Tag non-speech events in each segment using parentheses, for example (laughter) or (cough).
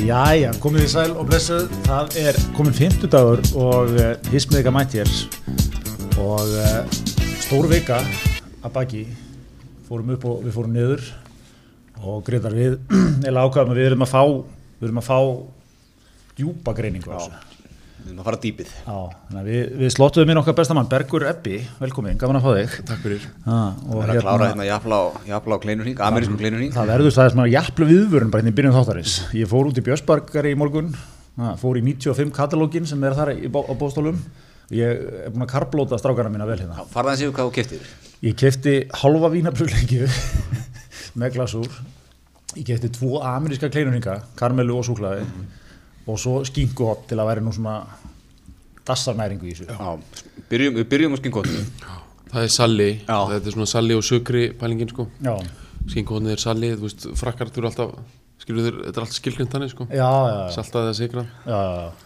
Jæja, komið í sæl og blessuð, það er komin 50 dagur og uh, hismiðika mætt hér. Og uh, stór vika að baki, fórum upp og við fórum niður. Og greiðar við, (clears throat) eða ákvæðum að við erum að fá, við erum að fá djúpa greiningu á þessu. Við erum að fara dýpið. Já, við, við slottuðum inn okkar bestamann, Bergur Ebbi, velkomin, gaman að fá þig. Takk fyrir. Ah, og Við erum að klára hérna jafla á, jafla á kleinurring, amerískum kleinurring. Það verður það að jafnlu viðvörun bara hérna í byrjun þáttarins. Ég fór út í Björnsbarkari í morgun, ha, fór í 95 katalógin sem er þar í, bó- á bóstólum. Ég er búin að karblóta strákana mína vel hérna. Farða þessi hvað þú keftir. Ég kefti halva vínabröðleikju (laughs) með glasúr. Ég kefti tvo ameríska kleinurhinga, karmelu og súklaði og svo skinkuhott til að væri nú svona dassarnæringu í þessu. Já, byrjum, við byrjum á skinkotinu. Það er salli, Já. þetta er svona salli og sökri pælingin sko. Já, Skinnkóðnið er salli, þú veist, frakkar þú eru alltaf, skilur þér, þetta er alltaf skilgrind þannig sko. já, já, já, Saltað eða sigrað. já,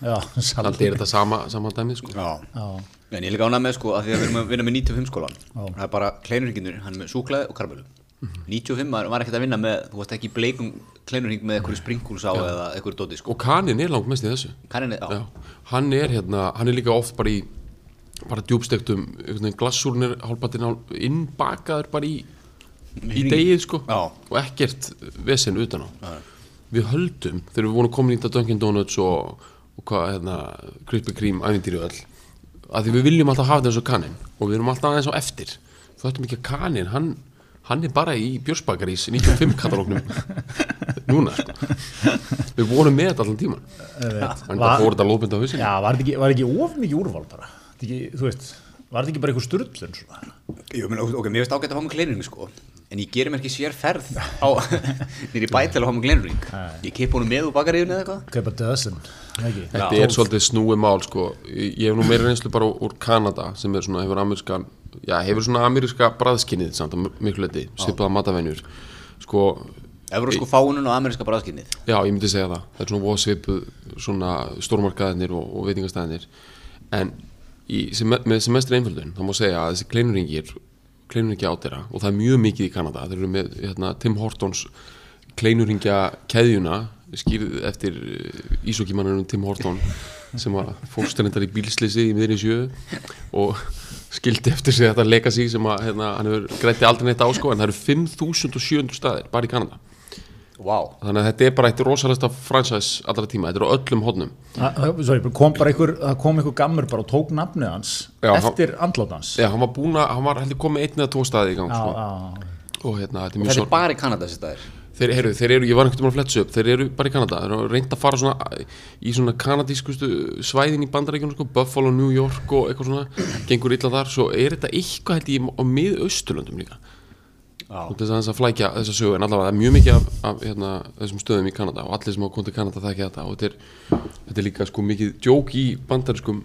já, (laughs) Salli er þetta sama, sama dæmið sko. Já. Já, En ég er líka ánað með sko að því að við erum að vinna með 95 skólan. Já. Það er bara kleinurringinur, hann er með súklaði og karmelu. 95 maður var ekkert að vinna með, þú varst ekki bleikum kleinurring með einhverju springúls á eða einhverju dóti sko. Og kanin er langt mest í þessu. Já. Já. Hann er hérna, hann er líka oft bara í, bara djúbstektum, glassúrnir, hálfbatinn hálf, innbakaður bara í, í degið sko. Já. Og ekkert vesen utan á. Við höldum, þegar við vorum komin í þetta Dunkin Donuts og, og hvað, hérna, Krispy Kreme, ævintýri og öll, að því við viljum alltaf hafa og kanin og við erum alltaf aðeins á eftir. Þú ættum ekki að kanin, hann, hann er bara í Björnsbakarís 95 katalógnum núna sko. Við vorum með þetta allan tíman. En það Va- fór þetta lóðbund á hausinu. Já, var þetta ekki, var ekki of mikið úrval bara? Ekki, þú veist, var þetta ekki bara eitthvað styrlun svona? Jú, menn, ok, mér finnst ágætt að fá með kleinurring sko. En ég gerir mér ekki sér ferð á (laughs) nýri bæ til að fá með kleinurring. Ég kipp honum með úr bakaríðunni eða eitthvað. Kaupa döðsinn, ekki? Þetta er svolítið snúið mál sko. Ég hef nú meira reynslu bara úr Kanada sem er svona, hefur ameríska já, hefur svona ameríska bræðskinnið samt að miklu leiti, svipaða matavenjur sko, Evrósku fáunum og ameríska bræðskinnið. já, ég myndi segja það. Það er svona svipuð svona stórmarkaðinir og, og veitingastæðinir en í, sem, með semestri einföldun þá má segja að þessi kleinurringir kleinurringja átera og það er mjög mikið í Kanada þeir eru með hérna, Tim Hortons kleinurringja keðjuna skýrð eftir ísokimannunum Tim Horton sem var fórstælindar í bílslisi í miðri sjö og skildi eftir sig þetta legacy sem að hérna, hann hefur grætti aldrei neitt á sko en það eru 5700 staðir bara í Kanada Vá. þannig að þetta er bara eitt rosalesta franchise allra tíma, þetta er á öllum hodnum Sorry, kom bara einhver, það kom einhver gammur bara og tók nafnið hans Já, eftir andlát hans. Já, hann var búin að, hann var heldur komið einn eða tvo staði í gang Já, sko. já, og hérna, þetta er mjög Þetta er bara í Kanada þessi staðir. Þeir, heru, þeir eru, ég var einhvern veginn að fletsa upp þeir eru bara í Kanada, þeir eru reynd að fara svona í svona kanadískustu svæðin í bandarækjunum, sko, Buffalo, New York og eitthvað svona, gengur illa þar svo er þetta eitthvað held ég á miðausturlöndum líka. Þess að þess að flækja þessa sögu en allavega það er mjög mikið af, af hérna, þessum stöðum í Kanada og allir sem komið til Kanada þekki þetta og þetta er, þetta er líka sko mikið djók í bandarískum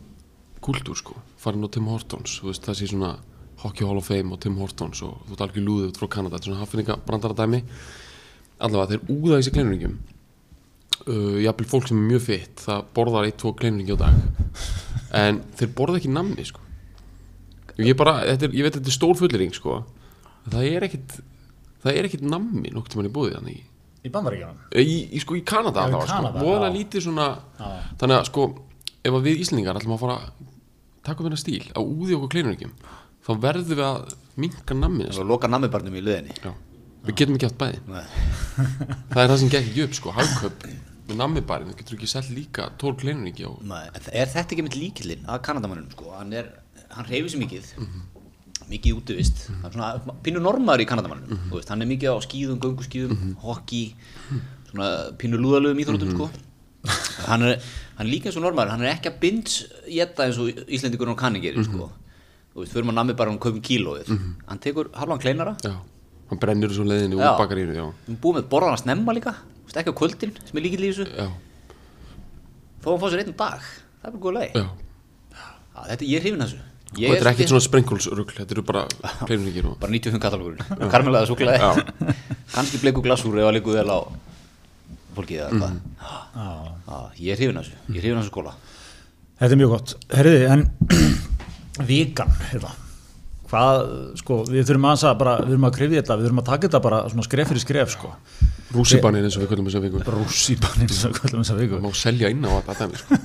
kultúr sko, farin á Tim Hortons þú veist, það sé svona Hockey Hall of Fame og Tim Hortons og þú ert algjör lúðið út frá Kanada. Þetta er svona haffinninga brandaradæmi allavega þeir úða þessi kleinuringum uh, jafnvel fólk sem er mjög fitt það borðar eitt, tvo kleinuringi á dag en þeir borða ekki namni sko ég, bara, þetta er, ég veit þetta er stór fullering sko það er ekkit það er ekkit nammi nokkuð tímann í búið þannig í, í bandaríkjanum. í, í, sko, í Kanada Já, í allavega, sko, voðalega lítið svona Já. þannig að sko ef að við Íslendingar ætlum að fara að taka upp hennar stíl að úði okkur kleinuringjum þá verðum við að minka nammi Það var loka nammibarnum í liðinni. Já. Við getum ekki átt bæði (laughs) það er það sem gekk ekki upp sko, hagköp með nammibarinn, þú getur ekki selt líka tól kleinuringi og Nei. En það- Er þetta ekki mitt líkillinn að Kanadamannunum sko? Hann, hann reyfir sér mikið. Mhm. Mikið útivist. Hann er svona pínu normaður í Kanadamannunum. Mhm. Þú veist, hann er mikið á skíðum, gönguskíðum, hockey, svona pínu lúðalögum íþróttum Mhm. sko. Hann er, hann er líka eins og normaður. Hann er ekki að binds jetta eins og Íslendingur og kanni gerir Mhm. sko. Þú veist, fyrir maður nammi bara hann kaupum kílóið. Hann tekur halvan kleinara. já, hann brennir þessu leiðinni Já. úr bakarínu erum búið með borðan að snemma líka. Þú veist, ekki á kvöldin sem er þessu. já, Fá hann fá sér einn dag. Það er bara góð leið. já. Já, þetta, ég er hrifin að þessu og Ég þetta er er ekkert svona sprenkulsrugl þetta eru bara kleinuringir og Bara 95 katalógur Karmelaða súklaði (laughs) Kanski bleiku glasúr ef að líku vel á fólkið eða eitthvað Já. Já, Ég er hrifin að þessu Ég er hrifin að þessu skóla Þetta er mjög gott. Herriði, en (clears throat) vikan, hérna, hvað, sko, við þurfum að bara, við þurfum að krifja þetta, við þurfum að taka þetta bara svona skref fyrir skref, sko. Rússibanir eins og við kallum þess að viku rússibanir sem við kallum þess að viku. Má selja inn á þetta dæmi sko.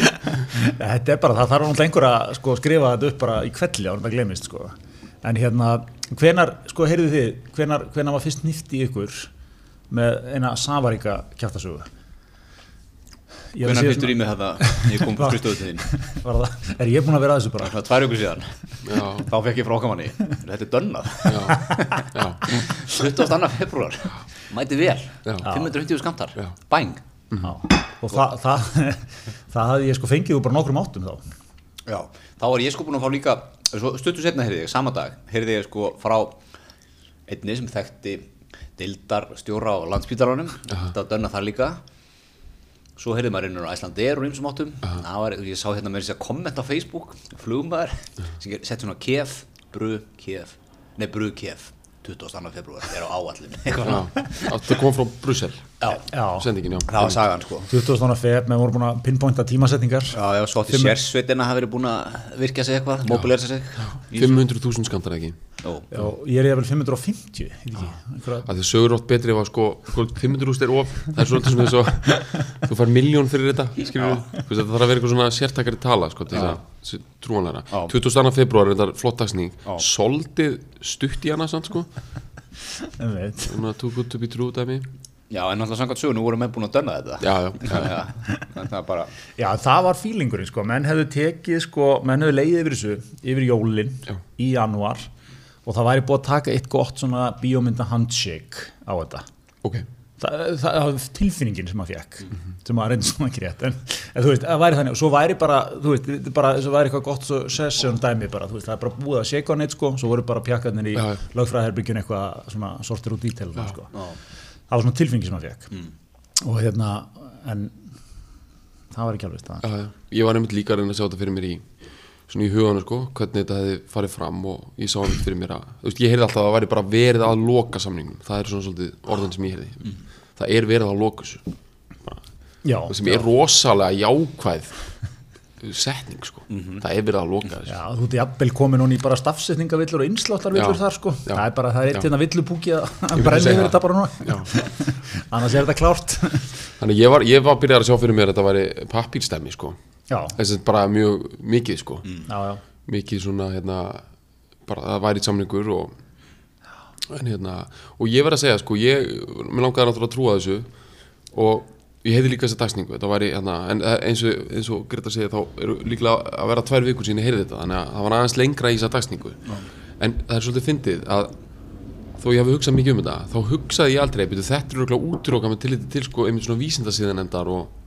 (laughs) þetta er bara, það þarf náttúrulega einhver að sko, skrifa þetta upp bara í kvelli ánum að glemist, sko. En hérna, hvenar, sko, heyrðu þið hvenar, hvenar var fyrst nýtt í ykkur með eina safaríka kjáttasögu Ég Hvernig fyrstur í mig þetta, ég kom (laughs) Hvað? skrifstöðu til þín Var það, er ég búin að vera að þessu bara? Svona tvær ykkur síðan, Já, þá fekk ég frá okkamanni Þetta er dönnað, já, já, 22. februar Mæti vel, Já. 550 skamtar Já. Bang Já. Og það, það, (laughs) það hafði ég sko fengið úr bara nokkrum áttum þá. Já, þá var ég sko búin að fá líka svo stuttu setna heyrði ég, sama dag heyrði ég sko frá einni sem þekkti dildar stjóra á landspítalanum þetta var dönna þar líka svo heyrði maður innur á Æslandeir og ymsum áttum. Það var, ég sá hérna með þess að komment á Facebook flugmaður sem sett svona kef, bru, kef nei, bru, kef 22. februar, er á áallin já. Það? Kom frá Brussel? Já, Já, Sendingin, já. Það var sagan sko. 20. feb, með voru búin að pinpointa tímasetningar. Já, já, svo átti sérsveitina hafi verið búin að virkja sig eitthvað, mobilera sig. Í- 500.000 skamtar ekki Já, ég er 550, ég veit ekki. Einhverja, að því sögur átt betri var sko, sko 500.000 er of, það er svolítið sem þess að þú fær miljón fyrir þetta skilur við, það þarf að vera eitthvað svona sértakari tala sko, til þess að trúanlega Já. 22. februar er þetta flott dagsning Já. soldið stutt í hana samt sko en veit. um að too good to be true dæmi Já, en náttúrulega samkvæmt sögur, nú voru menn búin að dönna þetta já, já, (laughs) Já, en það er bara Já, það var fílingurinn, sko. Menn hefðu tekið, sko, menn hefðu leiðið yfir þessu, yfir jólin Já. í januar og það væri búið að taka eitt gott svona bíómynda handshake á þetta. ok Það, það var tilfinningin sem maður fekk sem maður reyndi svona ekki rétt en, en þú veist, það væri þannig, og svo væri bara þú veist, svo væri eitthvað gott svo session dæmi bara, þú veist, það er bara búið að shake on it sko, svo voru bara pjakkarnir í já. lögfræðherbyggjun eitthvað svona sortir út detail sko. Já. það var svona tilfinningin sem maður fekk og hérna, en það var ekki alveg það. Ég var einmitt líka að reyna að sjá þetta fyrir mér í svona í huganu sko, hvernig þetta hefði farið fram og ég sá einmitt fyrir mér að þú veist, ég heyrði alltaf að það væri bara verið að loka samningnum. Það er svona svolítið orðin sem ég heyrði. Það er verið að loka þessu. Já, það sem er rosalega jákvæð setning sko. Það er verið að loka þessu. Já, þú ert jafnvel komin hún í bara stafsetningavillur og innsláttarvillur Já, þar sko. Já, það er bara, það er eitt já. hérna villupúki að Ég yfir það. þetta bara núna. Já. (laughs) annars er þetta klárt. Þannig ég var, ég var byrjað að Já, bara mjög mikið sko. Já, já. Mikið svona hérna bara það væri samningur og en hérna og ég verð að segja sko ég mér langaði náttúrulega að trúa þessu og ég heyrði líka þessa dagsningu. Þetta væri hérna en eins og, eins og Greta segja þá eru líklega að vera tvær vikur sín ég heyrði þetta þannig að það var aðeins lengra í þessa dagsningu. En það er svolítið fyndið að þó ég hafi hugsað mikið um þetta þá hugsaði ég aldrei byrju, þetta er okkur útróka með tilliti til sko einmitt svona vísindasíðan endar og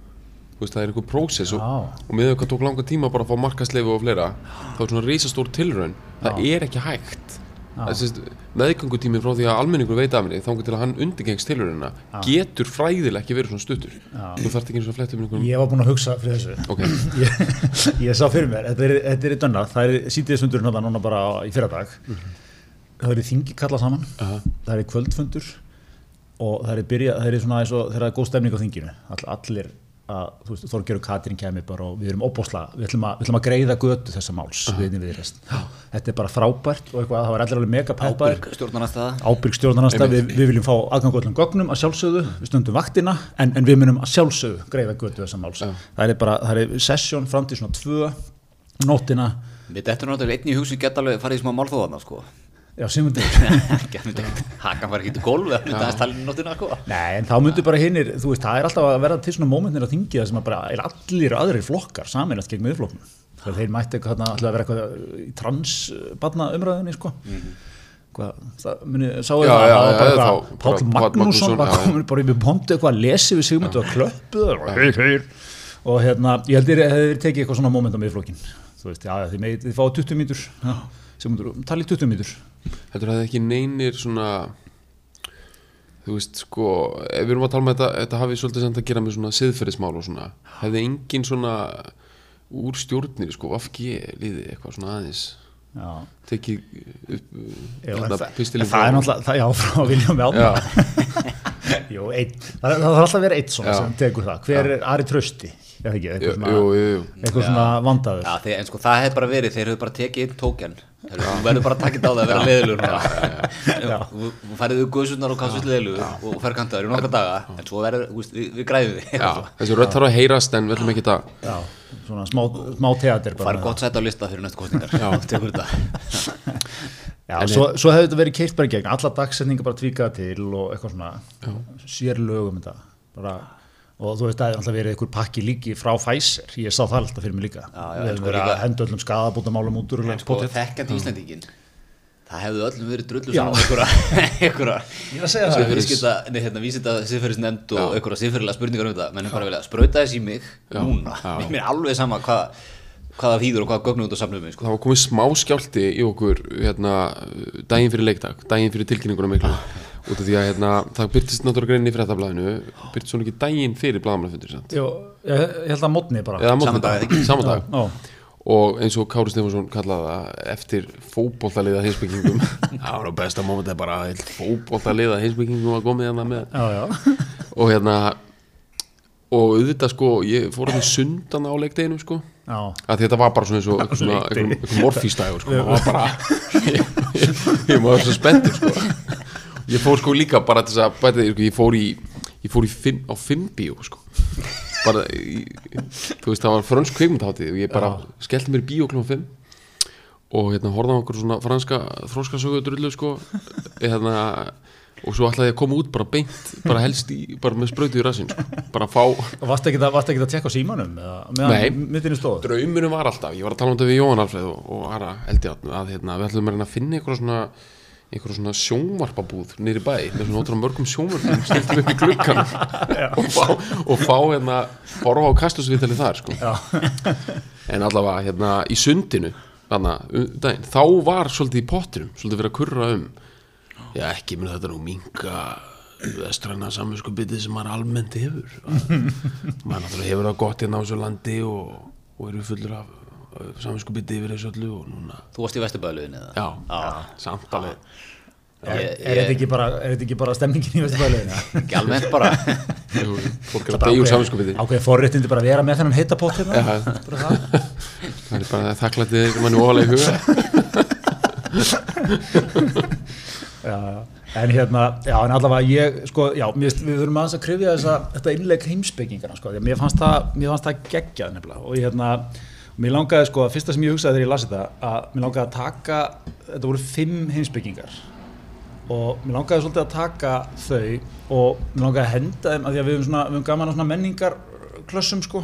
veist, það er einhver prósess og, Já. og með hvað tók langa tíma bara að fá markasleifu og fleira þá er svona reisastór tilraun. Það er ekki hægt. Meðgangutími frá því að almenningur veit af henni þá að hann undirgengst tilraunina getur fræðilega ekki verið svona stuttur. Þú þarft ekki eins og að fletta um einhverjum Ég var búinn að hugsa fyrir þessu. Ok, (laughs) ég, ég sá fyrir mér, þetta er, þetta er í dönna það er sítið sundurinn þetta núna bara í fyrradag. Það er þingi kalla saman Aha. það er kvöldfundur og það er byrja, það er svona það er góð stemning á þinginu All, allir að, og Katrín kemur bara og við erum óbósla, við ætlum að, við ætlum að greiða götu þessa máls við rest. þetta er bara frábært og eitthvað, það var allir alveg mega peppaðir Ábyrg stjórnarnasta, við, við viljum fá aðgang öllum gögnum að sjálfsögðu, við stundum vaktina en, en við munum að sjálfsögðu greiða götu þessa máls. Það er bara, það er sessjón fram til svona tvö nóttina, Við þetta er náttúrulega einn í hugsun geta alveg farið í smá málþóðana sko já, Simundur (laughs) Hakan var ekki til í nóttina sko Nei, en þá myndur bara hinnir, þú veist, það er alltaf að verða til svona mómentin að þingja sem að bara er allir aðrir flokkar saminast gegn miðflokknum. Þegar þeir mætti alltaf að vera eitthvað í transbarna umræðinni, sko. Hvað, það muni, sáu Já, það, já, það var já, bara þá- bara Páll Páll Magnússon var komin bara yfir pontu eitthvað að lesi við sigmundu og klöppuð og hei, hei. Og hérna, ég held að þeir tekið eitthvað svona móment á miðflokkin. Þú veist, já, þið, megið- þið fáið 20 mínútur, Sigmundur, talið 20 mínútur. Þetta hefði ekki neynir svona þú veist sko ef við erum að tala um þetta, þetta hafi svolítið samt að gera með svona siðferðismál og svona hefði engin svona úr stjórnir sko, afgi liði eitthvað svona aðeins Já. tekið upp Já, hérna, það, pistilinn það er náttúrulega, það, já, frá Viljum Átna Já, (laughs) Jú, einn, það, það þarf alltaf að vera einn svona Já. sem tekur það, hver er Ari Trausti eða ekki, eitthvað svona, jú, jú, jú. eitthvað svona vandaður. Já, þeir, en sko það hefði bara verið, þeir hefðu bara tekið einn tókjan Þú (laughs) verður bara að taka þetta á það að vera leðilur Þú færið við guðsunar og kassust leðilur og fer kantaður í nokkra daga en svo verður, við, við græðum Já, (laughs) þessi rödd þarf að heyrast en við ætlum ekki að Já, svona smá, smá teater bara Færið gott sætt á lista fyrir næstu kostningar Já, (laughs) tekur þetta. Já, svo, svo hefði þetta verið keirt bara í gegn. Alla dagsetningar bara tvíkað til og eitthvað svona sér lögum þetta. Bara, og þú veist, það hefði alltaf verið einhver pakki líki frá Pfizer, ég sá það alltaf fyrir mig líka. Sko verið líka- að henda öllum skadabótamálum út sko, þekkjandi Íslandingin Það hefðu öllum verið drullu saman einhverja (laughs) er hérna, vísinda siðferðisnefnd og einhverja siðferðilega spurningar um þetta. Menn er bara vilja sprauta þess í mig Já, núna. Mér er alveg sama hvað hvað það þýður og hvað gögnum út á samnum sko. það var komið smá skjálti í okkur hérna, daginn fyrir leikdag daginn fyrir tilkynninguna miklu út af því að hérna, það byrtist náttúrulega greinni í fréttablaðinu. Byrtist svona ekki daginn fyrir blaðamannfundir Jó, ég, ég held að mótni bara. Eða Sama dag, eða ekki? saman dag. Já, og eins og Kári Stefansson kallaði það eftir fótbollaliða heimsbyggingum (laughs) það var á besta móment er bara fótbollaliða heimsbyggingum að komið hérna með. Já, já, (laughs) og hérna og auðvitað sko, ég fór að því sundan á leikdeginum sko. Já. að þetta var bara svona eins og eitthvað svona, eitthvað morfístægur sko, það var bara (laughs) ég, ég, ég var svo spenntur sko ég fór sko líka bara til þess að bæta því, sko, ég fór í, ég fór í fimm, á fimm bíó sko bara, í, þú veist það var frönsk kveikmyndháttið og ég bara skellti mér í bíó klúma fimm og hérna horfði á okkur svona franska þróskasögu drullu sko hérna og svo ætlaði ég að koma út bara beint bara helst í, bara með sprautu í rassin sko. bara að fá Og varstu ekki, að- varstu ekki að tekka á símanum eða, Nei. meðan myndinu stóð draumurinn var alltaf, ég var að tala um þetta við Jóhann Alfreð og, og Ara Eldjátt að hérna, við ætlum að finna einhverja svona einhverja svona sjónvarpabúð nýri bæ með svona ótrúlega mörgum sjónvarpum stiltum upp í gluggan (laughs) og fá, og fá hérna horfa á kastusviðtali þar sko. (laughs) en allavega hérna í sundinu þarna, um daginn, þá var svolítið í pottinum svolítið verið að kurra um. Já ekki mun þetta nú minga vestræna samvinskupitið sem maður almennt hefur. (laughs) Maður náttúrulega hefur það gott hérna á þessu landi og, og eru fullur af samvinskupitið yfir þessu öllu og núna þú varst í vesturbæðluðin eða? já, samt alveg Er, Ég- er, þetta ekki bara, er þetta ekki bara stemningin í Vesturbæliðina? (laughs) ekki almennt bara Jú, fólk er að deyja úr samvinskupitið Ákveðin forréttindi bara að vera með þennan heita pott hérna Já. bara það. (laughs) það er bara þakklættið manni ofalega í huga (laughs) já. En hérna, já, en allavega ég, sko, já, mér, við þurfum aðeins að krifja þessa, þetta innleik heimspekingana, sko, því að mér fannst það, mér fannst það geggjað nefnilega og ég, hérna, mér langaði, sko, fyrsta sem ég hugsaði þegar ég lasi þetta, að mér langaði að taka, þetta voru fimm heimspekingar. Og mér langaði svolítið að taka þau og mér langaði að henda þeim, að því að við höfum svona, við höfum gaman á svona menningarklössum, sko,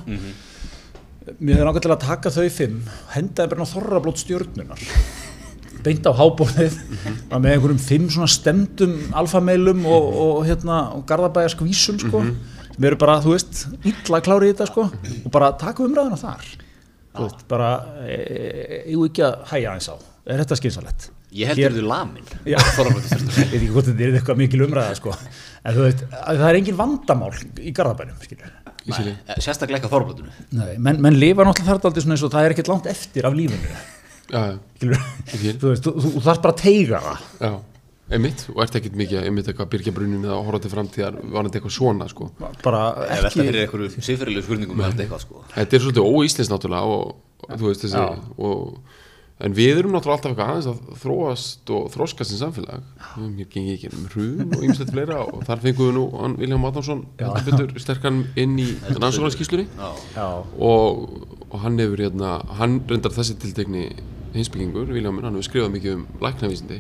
mér hefði langaði til að taka þau fimm, henda þeim bara þorrablót stjórnunar beint á hábórið mm með einhverjum fimm svona stemdum alfameilum og, og, hérna og garðabæjar skvísum sko sem eru bara, þú veist, illa klári í þetta sko. Og bara taka umræðuna þar veist, bara e, ég ekki að hæja aðeins á? Er þetta skynsalett? ég heldur þú lamin. Já. ég veit ekki hvort þetta er eitthvað mikil umræða sko. En þú veist, að það er engin vandamál í garðabænum, Ísili. sérstaklega ekki á þorblótinu Nei, menn, menn lifa náttúrulega þar svona eins og það er ekkert langt eftir af lífinu. Þú veist, þú, þú, þú þarf bara að teiga það. Já einmitt, og ert ekkert mikið einmitt eitthvað byrja brunin eða horfa til framtíðar var þetta eitthvað svona sko. Bara ekki fyrir einhverju siðferðilegu spurningum með þetta eitthvað sko. Þetta er svolítið óíslens náttúrulega og, veist þessi og, en við erum náttúrulega alltaf eitthvað aðeins að þróast og þróskast sem samfélag. Hér gengið ekki um hrun og ýmslegt fleira og þar fengum við nú hann Vilhelm betur sterkan inn í rannsóknarskíslunni já, og, og hann hefur hérna, hann reyndar þessi tiltekni hinsbyggingur, Viljámur, hann hefur skrifað mikið um læknavísindi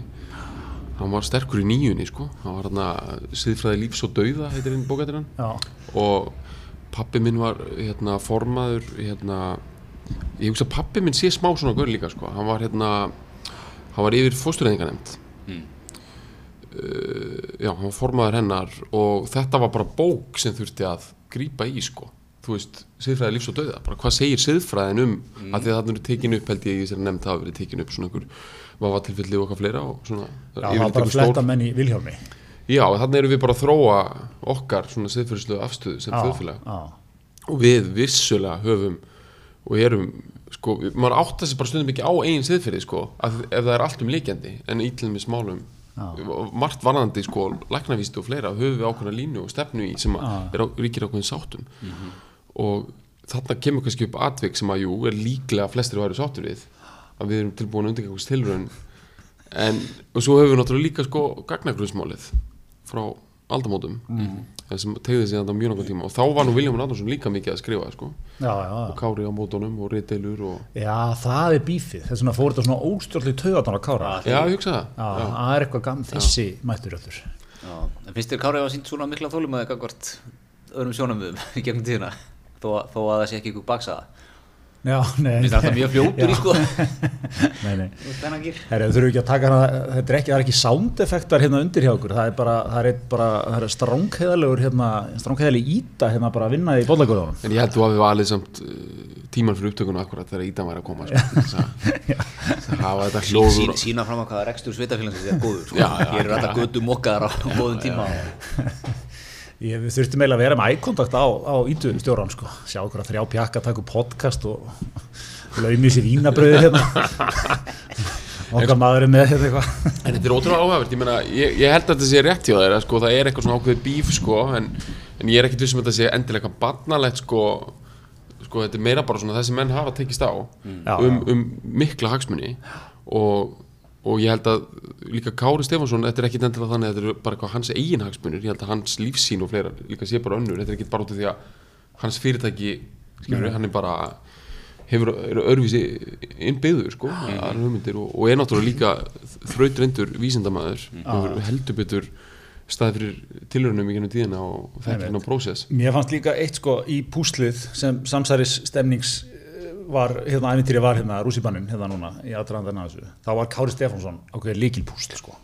hann var sterkur í nýjunni sko, hann var hérna siðfræði lífs og dauða, heitir einn bókættir hann já, og pappi minn var hérna formaður hérna, ég hugsa að pappi minn sé smá svona gaur líka sko, hann var hérna hann var yfir fóstureyðinganemnd Mm. uh, já, hann var formaður hennar og þetta var bara bók sem þurfti að grípa í sko. Þú veist, siðfræði lífs og dauða, bara hvað segir siðfræðin um, mm. að því að það eru tekin upp held ég í þessari nefnd hafa verið tekin upp svona einhver vafatilfelli og okkar fleira og svona já, það var bara að fletta menn í Vilhjálmi. Já, þannig erum við bara að þróa okkar svona siðfræðislu afstöðu sem þjóðfélag. já, og við vissulega höfum og erum sko, maður átta sig bara stundum ekki á eigin siðferði sko, að ef það er allt um líkjandi en ítlum við smálum margt varðandi sko, læknavísti og fleira höfum við ákveðna línu og stefnu í sem að er á, ríkir ákveðin sáttum. Og þarna kemur kannski upp atvik sem að jú, er líklega flestir væri sáttur við að við erum tilbúin að undirgangast tilraun. En, og svo höfum við náttúrulega líka sko gagnagrunnsmálið frá aldamótum mm. sem tegði sig þetta mjög náttúrulega tíma. Og þá var nú Viljáman Adolfsson líka mikið að skrifa sko. Já, já, og Kári á mótunum og Ritdeilur og já, það er bífið. Þess vegna fór þetta svona óstjórnlega taugatán að kára. Já, ég hugsa það. Já, það er eitthvað gamm þessi mættur öldur Já, en finnst þér Kári að hafa sínt svona mikla þólum að gangvart öðrum sjónamöðum í gegnum tíðina? Þó, að- þó að það sé ekki ykkur baksaða Já, nei. Finnst þér alltaf mjög fljótur í sko. (laughs) Nei, nei. Þau þurfum ekki að taka hana, þetta er ekki, það er ekki sound effektar hérna undir hjá okkur, það er bara, það er, eitt bara, það er strángheðalegur hérna, strángheðaleg íta hérna bara að vinna í bollagurðunum. en ég held þú að við valið samt uh, tíman fyrir upptökuna akkurat þegar Ídan væri að koma sko, þess að (laughs) þess að hafa þetta hljóður Sín, sína fram á hvaða rekstur sveitafélagsins er góður sko. Já, já, Hér eru alltaf götu mokkaðar á góðum tíma Ég, við þurftum eiginlega að vera með ækontakt á, á ítu stjóran, sko, sjá okkur að þrjá pjakka, taka upp podcast og (laughs) laumi sér vínabröði hérna. (laughs) Okkar maður er með hérna eitthvað. En þetta er ótrúlega áhæfert, ég meina, ég, ég held að þetta sé rétt hjá að, sko, það er eitthvað svona ákveðið bíf, sko, en, en ég er ekkert vissum að þetta sé endilega barnalegt, sko, sko, þetta er meira bara svona þessi menn hafa tekist á Já, um, um mikla hagsmuni og, og ég held að líka Kári Stefánsson, þetta er ekkit endilega þannig að þetta er bara hans eigin hagsmunir, ég held að hans lífsýn og fleira líka sé bara önnur, þetta er ekkit bara út af því að hans fyrirtæki, skilur hann er bara hefur eru öðruvísi innbyggður sko, aðra hugmyndir. Og, og er náttúrulega líka þrautrendur vísindamæður og heldur betur staði fyrir tilhörunum í gennum tíðina og þetta er ná prósess. Mér fannst líka eitt sko í púslið sem samsæris stemnings var, hérna æfintýri var hérna rússibannin hérna núna í aðdraðandarna þessu. Þá var Kári Stefánsson ákveðið líkil púsl sko.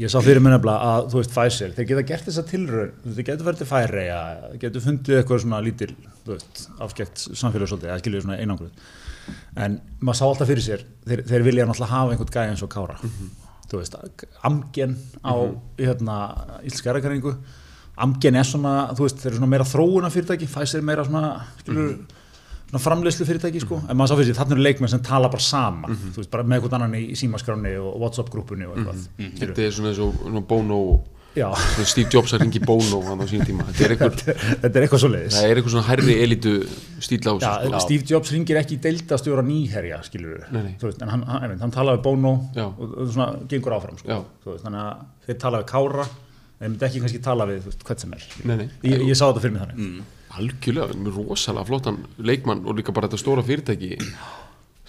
Ég sá fyrir mér nefnilega að þú veist Pfizer, þeir geta gert þessa veist, þeir getur verið til færi þeir getur fundið eitthvað svona lítil þú veist, afskekt samfélagsóldi eða skiljuð svona einangruð en maður sá alltaf fyrir sér þeir, þeir vilja náttúrulega hafa einhvern gæði eins og Kára. Þú veist, Amgen á hérna, ílskærakarningu Amgen er svona, þú veist, þeir eru svona meira þróuna fyrirtæki, Pfizer er meira svona skilur, svona framleiðslu fyrirtæki sko. en maður sá fyrir sér, þarna eru leikmenn sem tala bara saman þú veist, bara með eitthvað annan í, í símaskráni og Whatsapp-grúpunni og eitthvað. Skilurðu? þetta er svona eins og svona Bono Steve Jobs að ringi Bono hann á sín tíma. Þetta er eitthvað, þetta er eitthvað svo leiðis það er eitthvað svona hærri elitu stíl á þessu sko. Steve Jobs ringir ekki í deildastjóra nýherja, skilur við, Nei, nei. veist, en hann, hann, hann talaði við Bono Já. og, svona gengur áfram, sko. Þú veist, þannig að þeir talaði við Kára, en þeir myndi ekki kannski tala við, þú veist, Ég, ég algjörlega, með rosalega flottan leikmann og líka bara þetta stóra fyrirtæki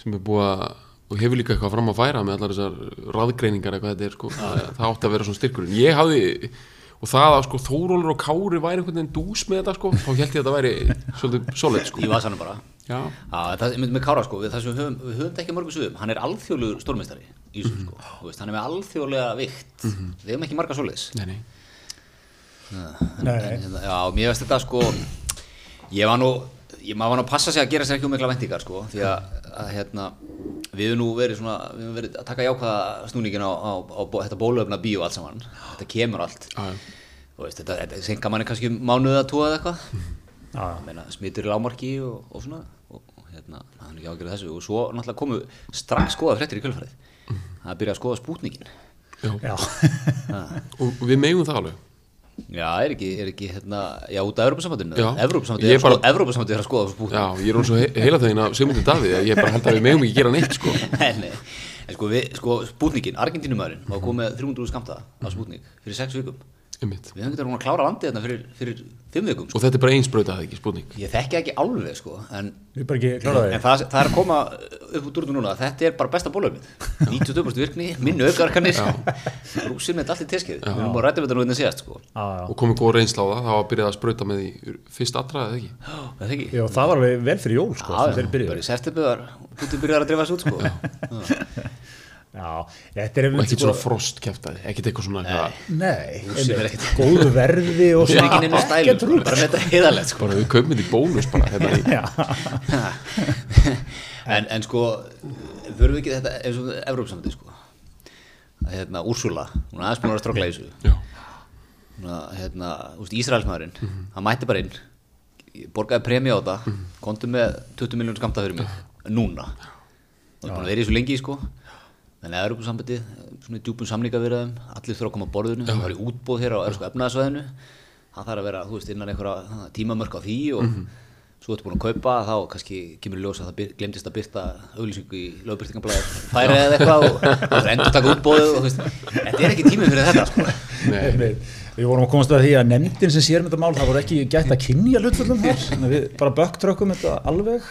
sem er búið að og hefur líka eitthvað fram að færa með allar þessar raðgreiningar eitthvað þetta er sko, það, það átti að vera svona styrkurinn. Ég hafði, og það að sko Þórólur og Kári væri einhvern veginn dús með þetta sko, þá held ég að þetta væri svolítið solid sko. Í vasanum bara. Já, Já, það, með, með Kára sko, við, það sem við höfum, við höfum ekki mörgum suðum, hann er alþjóðlegur stórmeistari í þessu sko, þú veist, hann er með alþjóðlega vikt, við höfum ekki marga svoleiðis. Nei, nei, Nei, nei. En, Já, mér veist þetta sko ég var nú ég maður var nú að passa sig að gera sér ekki um mikla vendingar sko, því að, að hérna við höfum nú verið svona, við höfum verið að taka jákvæða snúningin á, á, á, bó- þetta bólöfna bíó allt saman, þetta kemur allt. Þú veist, þetta, þetta senka manni kannski um mánuð að tóa eða eitthvað. Já, já. Ég meina, smitur í lámarki og, og svona og, og hérna, það er ekki ágjörð þessu. Og svo náttúrulega komu strax skoða fréttir í kjölfarið. Það er byrjað að skoða spútningin Já, og (laughs) og við megum það alveg já, er ekki, er ekki hérna, já, út af. Evrópusambandinu Ég er, Evrópusambandinu er að skoða spútning já, ég er hún svo he heila þegin að Sigmundur Davíð ég bara held að við megum ekki gera neitt sko. (laughs) Nei, nei, en sko, við, sko spútningin, Argentínumæðurinn var komið 300 skamta á spútning fyrir 6 vikum Einmitt. við höfum getað að klára landið þarna fyrir, fyrir 5 vikum sko. og þetta er bara eins brautað ekki, spurning. Ég þekki ekki alveg sko, en við bara ekki En það, það er að koma upp úr dúrnum núna. Að þetta er bara besta bólöfnið 92% virkni, minni aukarkanir rúsir með þetta allt í teskið. Við erum bara rættið við þetta nú einnig síðast sko. Já, já. og komið góð reynsla á það, það var að byrjað að sprauta með því fyrst allra eða ekki? Það er ekki. Já, það var alveg vel fyrir jól, sko, sem þeir bara að þessu sko. Já, þetta er ekkert svona frost kæftæði, ekkert eitthvað svona eitthvað, Nei, Rússum er ekkert- góðu verði og stælu ekkert sko. rugl. bara með þetta heiðalegt sko. bara við kaupum þetta í bónus bara hérna (laughs) en, en sko þurfum við ekki þetta eins og Evrópsamöndi sko. Að, hérna, Úrsula, hún er aðeins búin að vera að strókla í þessu já, Svona, hérna, úst, Ísraelsmaðurinn hann mætti bara inn borgaði premi á þetta kontum með 20 miljónur skamta fyrir mig núna og það er búin að vera í svo lengi sko þannig að Europasambandi svona í djúpum samningavirðum allir þurfa að koma að borðinu það var í útbóð hér á Európsku efnaðsvæðinu það þarf að vera, þú veist, innan einhverja tímamörk á því og svo ertu búin að kaupa þá kannski kemur í ljós að það byr, glemdist að byrta auglýsingu í lögbyrtingablaði færi eða eitthvað og það er endur taka útbóðu og þú veist, þetta er ekki tíminn fyrir þetta sko. Einmitt. Við vorum að komast að því að nefndin sem sér með þetta mál, það voru ekki gætt að kynja hlutföllum þar, við bara böktrökkum þetta alveg.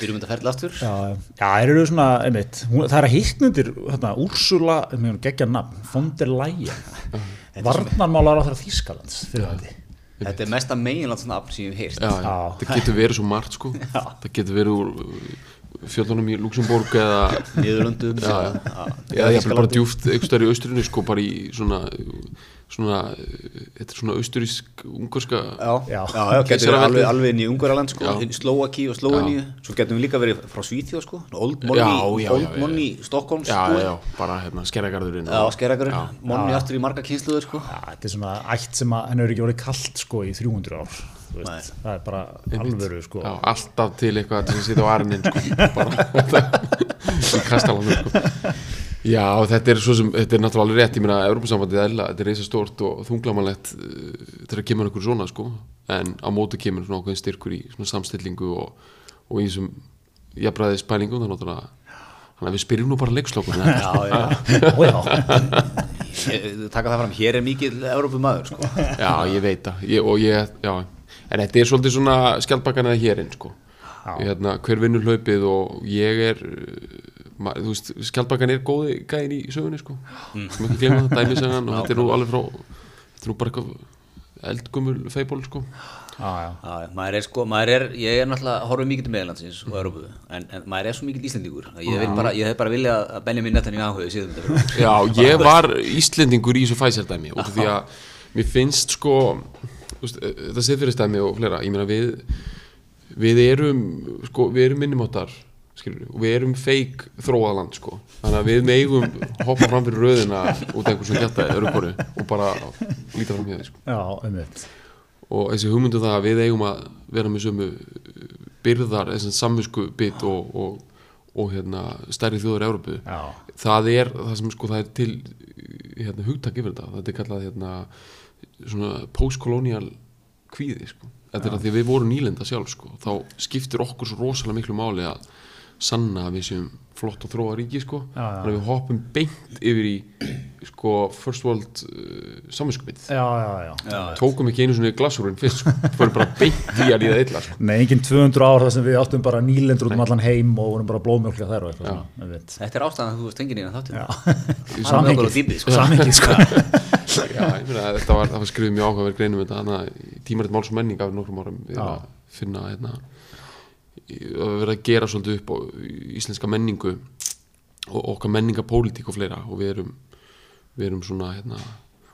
Byrjum þetta ferli aftur. Já, já, það eru svona, einmitt, hún, það er að hittnundir, hérna, Úrsula, geggja nafn, von der Leyen, (laughs) varnarmálar á þeirra Þýskalands, þetta. er mesta meginlandsnafn sem ég hef já, já. það getur verið svo margt sko. (laughs) Það getur verið úr fjöldunum í Luxemburg eða já. eða ég bara djúft stær í austurinnu sko bara í svona svona, þetta er svona austurísk ungarska Já, Já. getur við alveg, alveg inn í Ungaraland sko. Slovaki og Sloveníu svo getum við líka verið frá Svíþjóð sko. Old Money, Já, já, já, Old já. Money Stockholms já, sko. já, bara hérna skerragarðurinn Já, skeragur, Money aftur í marga kynsluður sko. Já, þetta er svona ætt sem að henni er ekki orðið kallt sko í 300 ár, veist, það er bara alvöru sko. já, alltaf til eitthvað að sitja á arnin sko, (laughs) bara (laughs) í kastalanum sko. já, þetta er svo sem þetta er náttúrulega alveg rétt, ég meina Európa-sambandið er eðla, þetta er reysa stórt og þunglamanlegt uh, þegar kemur einhver svona sko. En á móti kemur svona ákveðin styrkur í svona samstillingu og, og í þessum jafnræðis pælingum þannig að þannig að við spyrjum nú bara leikslokkur Já, já, (laughs) já, Ég- taka það fram, hér er mikið Evrópumaður sko. Já, ég veit það. Ég, og ég, já, en þetta er svolítið svona skjaldbakkan eða hérinn, sko. Hérna, hver vinnur hlaupið og ég er uh, ma, þú veist, skjaldbakkan er góði gæðin í sögunni, sko. Sem ekki glemma það, dæmisagan og (laughs) þetta er nú alveg frá þetta er nú bara eitthvað eldgumul feiból, sko. Já, já. Já, já, maður er sko, maður er, ég er náttúrulega horfum mikið til meðlandsins og Evrópu en, en maður er svo mikið íslendingur að ég, vil bara, ég hef bara viljað að Benjamin Netanyahu síðan þetta fyrir okkur. Já, (laughs) ég var Íslendingur í þessu fæsardæmi af því að mér finnst sko þetta siðfyrirstæmi og fleira. Ég meina við við erum, sko, við erum minnumáttar og við erum feik þróaðland sko, þannig að við megum hoppa fram fyrir röðina út af einhver sem geta öðru koru og bara líta fram hér sko. og þessi hugmyndu það að við eigum að vera með sömu byrðar, þessi samvisku bit og, og, og hérna, stærri þjóður Európu það er það sem sko það er til hérna, hugtak yfir þetta, þetta er kallað hérna, svona postkolonial kvíði sko, þetta er að því við vorum nýlenda sjálf sko, þá skiptir okkur svo rosalega miklu máli að sanna að við séum flott og þróa ríki sko, Já, já. þannig að við hoppum beint yfir í sko first world uh, saminskupið já, já, já. Já, tókum ekki einu svona glasúrin fyrst sko, (laughs) fórum bara beint í að líða illa sko. Nei, engin 200 ár þar sem við áttum bara nýlendur út um allan heim og vorum bara blóðmjólkja þær og eitthvað svona. Þetta er ástæðan að þú varst tengin í þáttu Já, Það er mjög góð dýpið sko. Samhengi sko. (laughs) Já, ég meina að þetta var, það var skrifið mjög áhugaverð greinum þetta hana í tímaritt máls og menning af nokkrum árum við að finna hérna að vera að gera svolítið upp á íslenska menningu og okkar menningapólitík og fleira. Og við erum við erum svona hérna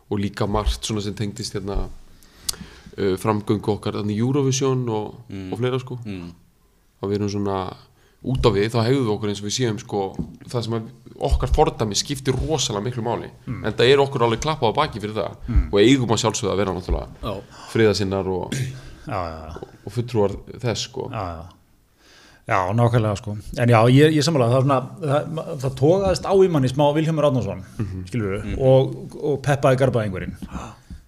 og líka margt svona sem tengdist hérna uh, framgöngu okkar þannig Eurovision og, og fleira sko. Mm. að við erum svona út á við þá hegðum við okkur eins og við séum sko það sem að okkar fordæmi skiptir rosalega miklu máli. En það er okkur alveg klappað á baki fyrir það. Og eigum að sjálfsögða að vera náttúrulega Já, friðasinnar og, já. og fulltrúar þess sko. Já, já. Já, nákvæmlega sko. En já, ég, ég sammála, það, svona, það, það tókaðist á í manni smá Vilhelmur Átnarsson, mm skilur við, og, og peppaði garbaðingurinn.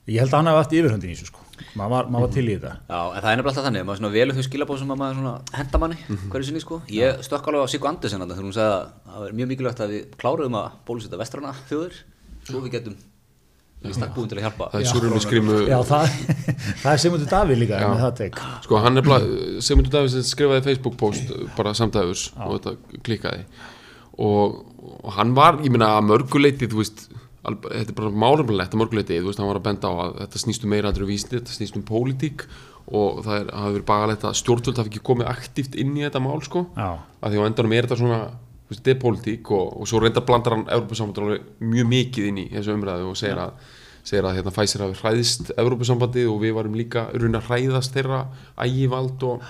Ég held að hann hafi haft yfirhundin í þessu sko. Maður var, maður var til í þetta. Já, en það er nefnilega alltaf þannig, maður svona velur þau skilabóð sem að maður henda manni hverju sinni sko. Ég stökk alveg á Siggo Andersen þarna þegar hún sagði að það er mjög mikilvægt að við kláruðum að bólusetta vestrana þjóður svo við getum í stakk búin til að hjálpa. Það er surrumi skrimu Já, það, (laughs) það er Sigmundur Davíð líka með það tek. sko hann er bara Sigmundur Davíðs skrifaði Facebook post bara samdægus og þetta klikkaði. Og, og hann var, ég meina að mörguleiti þú veist, al- þetta er bara málumlegt að mörguleiti, þú veist, hann var að benda á að þetta snýst um meira aðra vísni, þetta snýst um pólitík og það er, hafi verið bagalegt að stjórnvöld hafi ekki komið aktíft inn í þetta mál sko, Já, að því á endanum er þetta svona þetta er pólitík og, og svo reyndar blandar hann Európa-sambandið mjög mikið inn í þessu umræðu og segir að segir að hérna Pfizer hafi hræðist Európa-sambandið og við varum líka raunin að hræðast þeirra ægivald og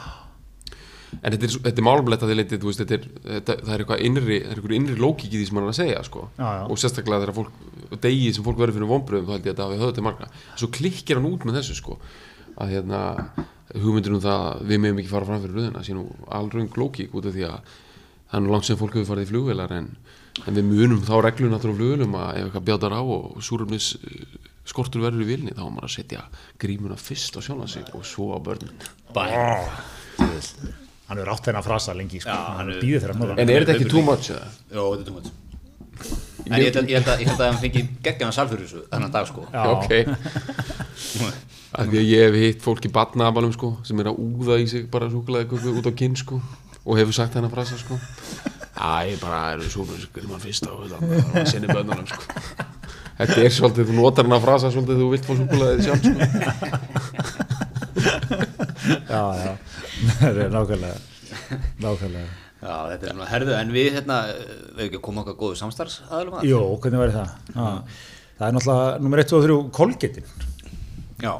en þetta er, þetta er málumlegt að þið veist, þetta þetta, það er eitthvað innri innri lókik í því sem hann er að segja sko. Já, já. og sérstaklega þegar fólk degi sem fólk verður fyrir vonbröðum þá held ég að það hafi höfðu til marga svo klikkir hann út með þessu sko að hérna hugmyndir um það að við meðum ekki fara fram fyrir röðina sé nú alröng lókík út af því að það er nú langt sem fólk hefur farið í flugvélar en, en við munum þá reglum náttúrulega á flugvélum að ef eitthvað bjátar á og súrumnis skortur verður í vilni þá á maður að setja grímuna fyrst á sjálfan sig og svo á börnin Bæ. hann er átt þennan frasa lengi sko. Já, hann hann er- En er þetta ekki too much? Jó, þetta er tómat En ég held, að- ég held að, ég held að hann fengi geggjaðan salfur þessu þennan dag sko Já. Ok (laughs) Af því að ég hef hitt fólk í batnaðabalum sko sem er að úða í sig bara köku út á kinn sko og hefur sagt hennar frasa sko. Æ, bara eru súkulega fyrst á þetta og sinni bönnunum sko. Þetta er svolítið, þú notar hennar frasa svolítið þú vilt fá súkulega sjálf sko. Já, já, það er nákvæmlega nákvæmlega. Já, þetta er svona herðu En við hérna, við ekki að koma okkar góðu samstarfs aðalum að? Jó, hvernig væri það? Ha, það er náttúrulega nummer 1, 2 og 3 kolgetin Já,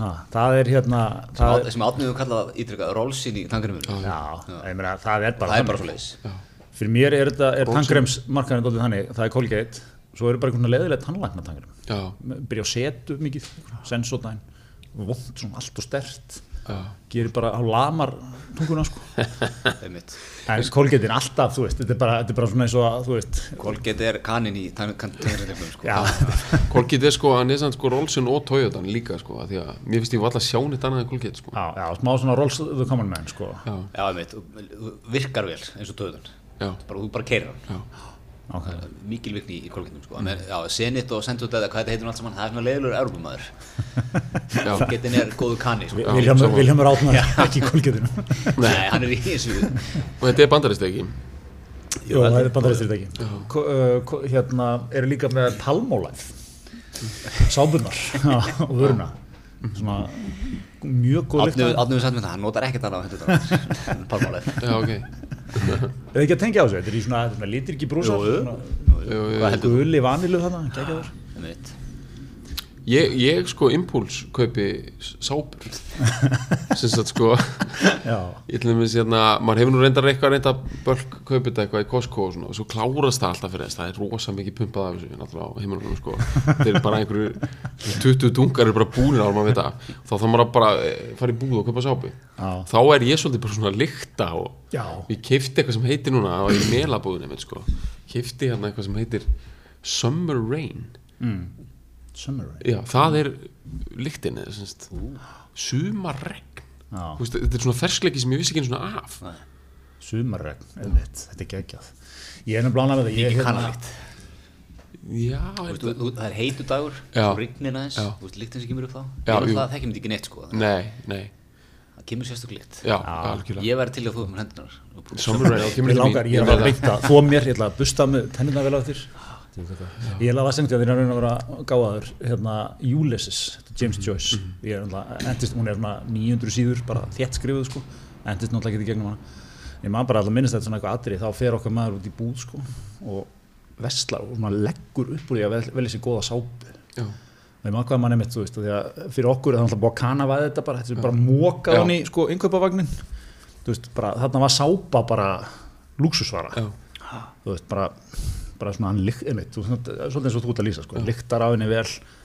ha, það er hérna það sem átniðu kallað ítrykkað Rólsin í tangarum já, ég meina, það er bara Það er bara leiðis fyrir mér er þetta, er tangrems markaðin dótið þannig, það er kolgeit svo eru bara einhvern leðilegt tannlækna tangrem Já, byrja á setu mikið sensodæn, vond svona allt og stert já, gerir bara á lamar tunguna sko. (laughs) En kolgeitin alltaf, þú veist, þetta er bara, þetta er bara svona eins og að, þú veist. Colgate er kanin í tangarum sko. Kolgit (laughs) er sko, hann er samt sko Rolson og Toyotan líka sko, af því að mér finnst ég var alltaf sján eitt annað en Kolgit sko. já, já, smá svona rolls the common man sko. Já, og- þú virkar vel eins og bara, Þú bara keirir hann. Já, okay. mikil virkni í kolgetum sko. mm. já, Zenit og Sendut eða hvað þetta heitir nú allt saman? Það er svona leiðilegur erfumæður. Kolgetin (laughs) er góðu kanni sko. Viljámur Átnar, ekki kolgeitinu (laughs) Nei, hann er í þessu. Og þetta er bandarist ekki? Jú, það er bandaræstirtæki uh, Hérna eru líka með palmólæð Sábunnar og vöruna. Svona mjög góð lykt Er Átniðu satt með það, hann notar ekkert hendur (laughs) Palmáleið Já, ok þið ekki að tengja á þessu? Þetta er í svona, svona litir ekki brúsar svona? Guli vanilu þarna, geggjaður. Ég, ég sko impuls kaupi sápur. (laughs) Sem sagt sko ég til dæmis hérna, maður hefur nú reyndar eitthvað reynda bölk kaupið eitthvað í Costco og svona og svo klárast það alltaf fyrir þess, það er rosa mikið pumpað af þessu náttúrulega á heimunum sko. Þeir eru bara einhverju 20 dungar eru bara búnir á maður veit það, þá þarf maður að bara eh, fara í búð og kaupa sápu. Já. þá er ég svolítið bara svona að lykta og Já. ég kefti eitthvað sem heitir núna í melabúðinni minn sko. Kefti hérna eitthvað sem heitir Summer Rain summer rain Já, það er semst sumarregn. Þú þetta er svona ferskleiki sem ég vissi ekki einu svona af. Sumarregn, einmitt, þetta er geggjað. Ég er ánægð með það ég, Mikið hérna- kannalikt Já, Þú er veist, þú- þú- Það er heitu dagur, rignir aðeins. Já. Þú veist, líktin sem kemur upp þá. Já, Ég það þekkjum þetta ekki neitt sko. Nei, nei, Það kemur já, algjörlega. Ég væri til að þú um hendunar og kemur mín langar, ég er Ég bara með beint að þó mér, ég ætla að busta með tennina vel á þér Ég er alveg að segja því að þér er að vera gáðaður hérna Ulysses, þetta er James Joyce. Ég er náttúrulega, endist, hún er svona 900 síður bara þétt skrifuð sko. Endist náttúrulega ekki í gegnum hana. Ég maður bara alltaf minnist þetta svona eitthvað atrið þá fer okkar maður út í búð sko og vestlar og svona leggur upp úr því að vel- velja sér góða sápu. Já, og ég maður hvað mann er mitt, þú veist, því að fyrir okkur er það alltaf búið að kanavæða þetta bara, þetta er bara mókað hann í sko innkaupavagnin þú veist, bara þarna var sápa bara lúksusvara já, þú veist, bara, bara svona hann lykt, einmitt, svolítið eins og þú ert að lýsa sko, lyktar á henni vel,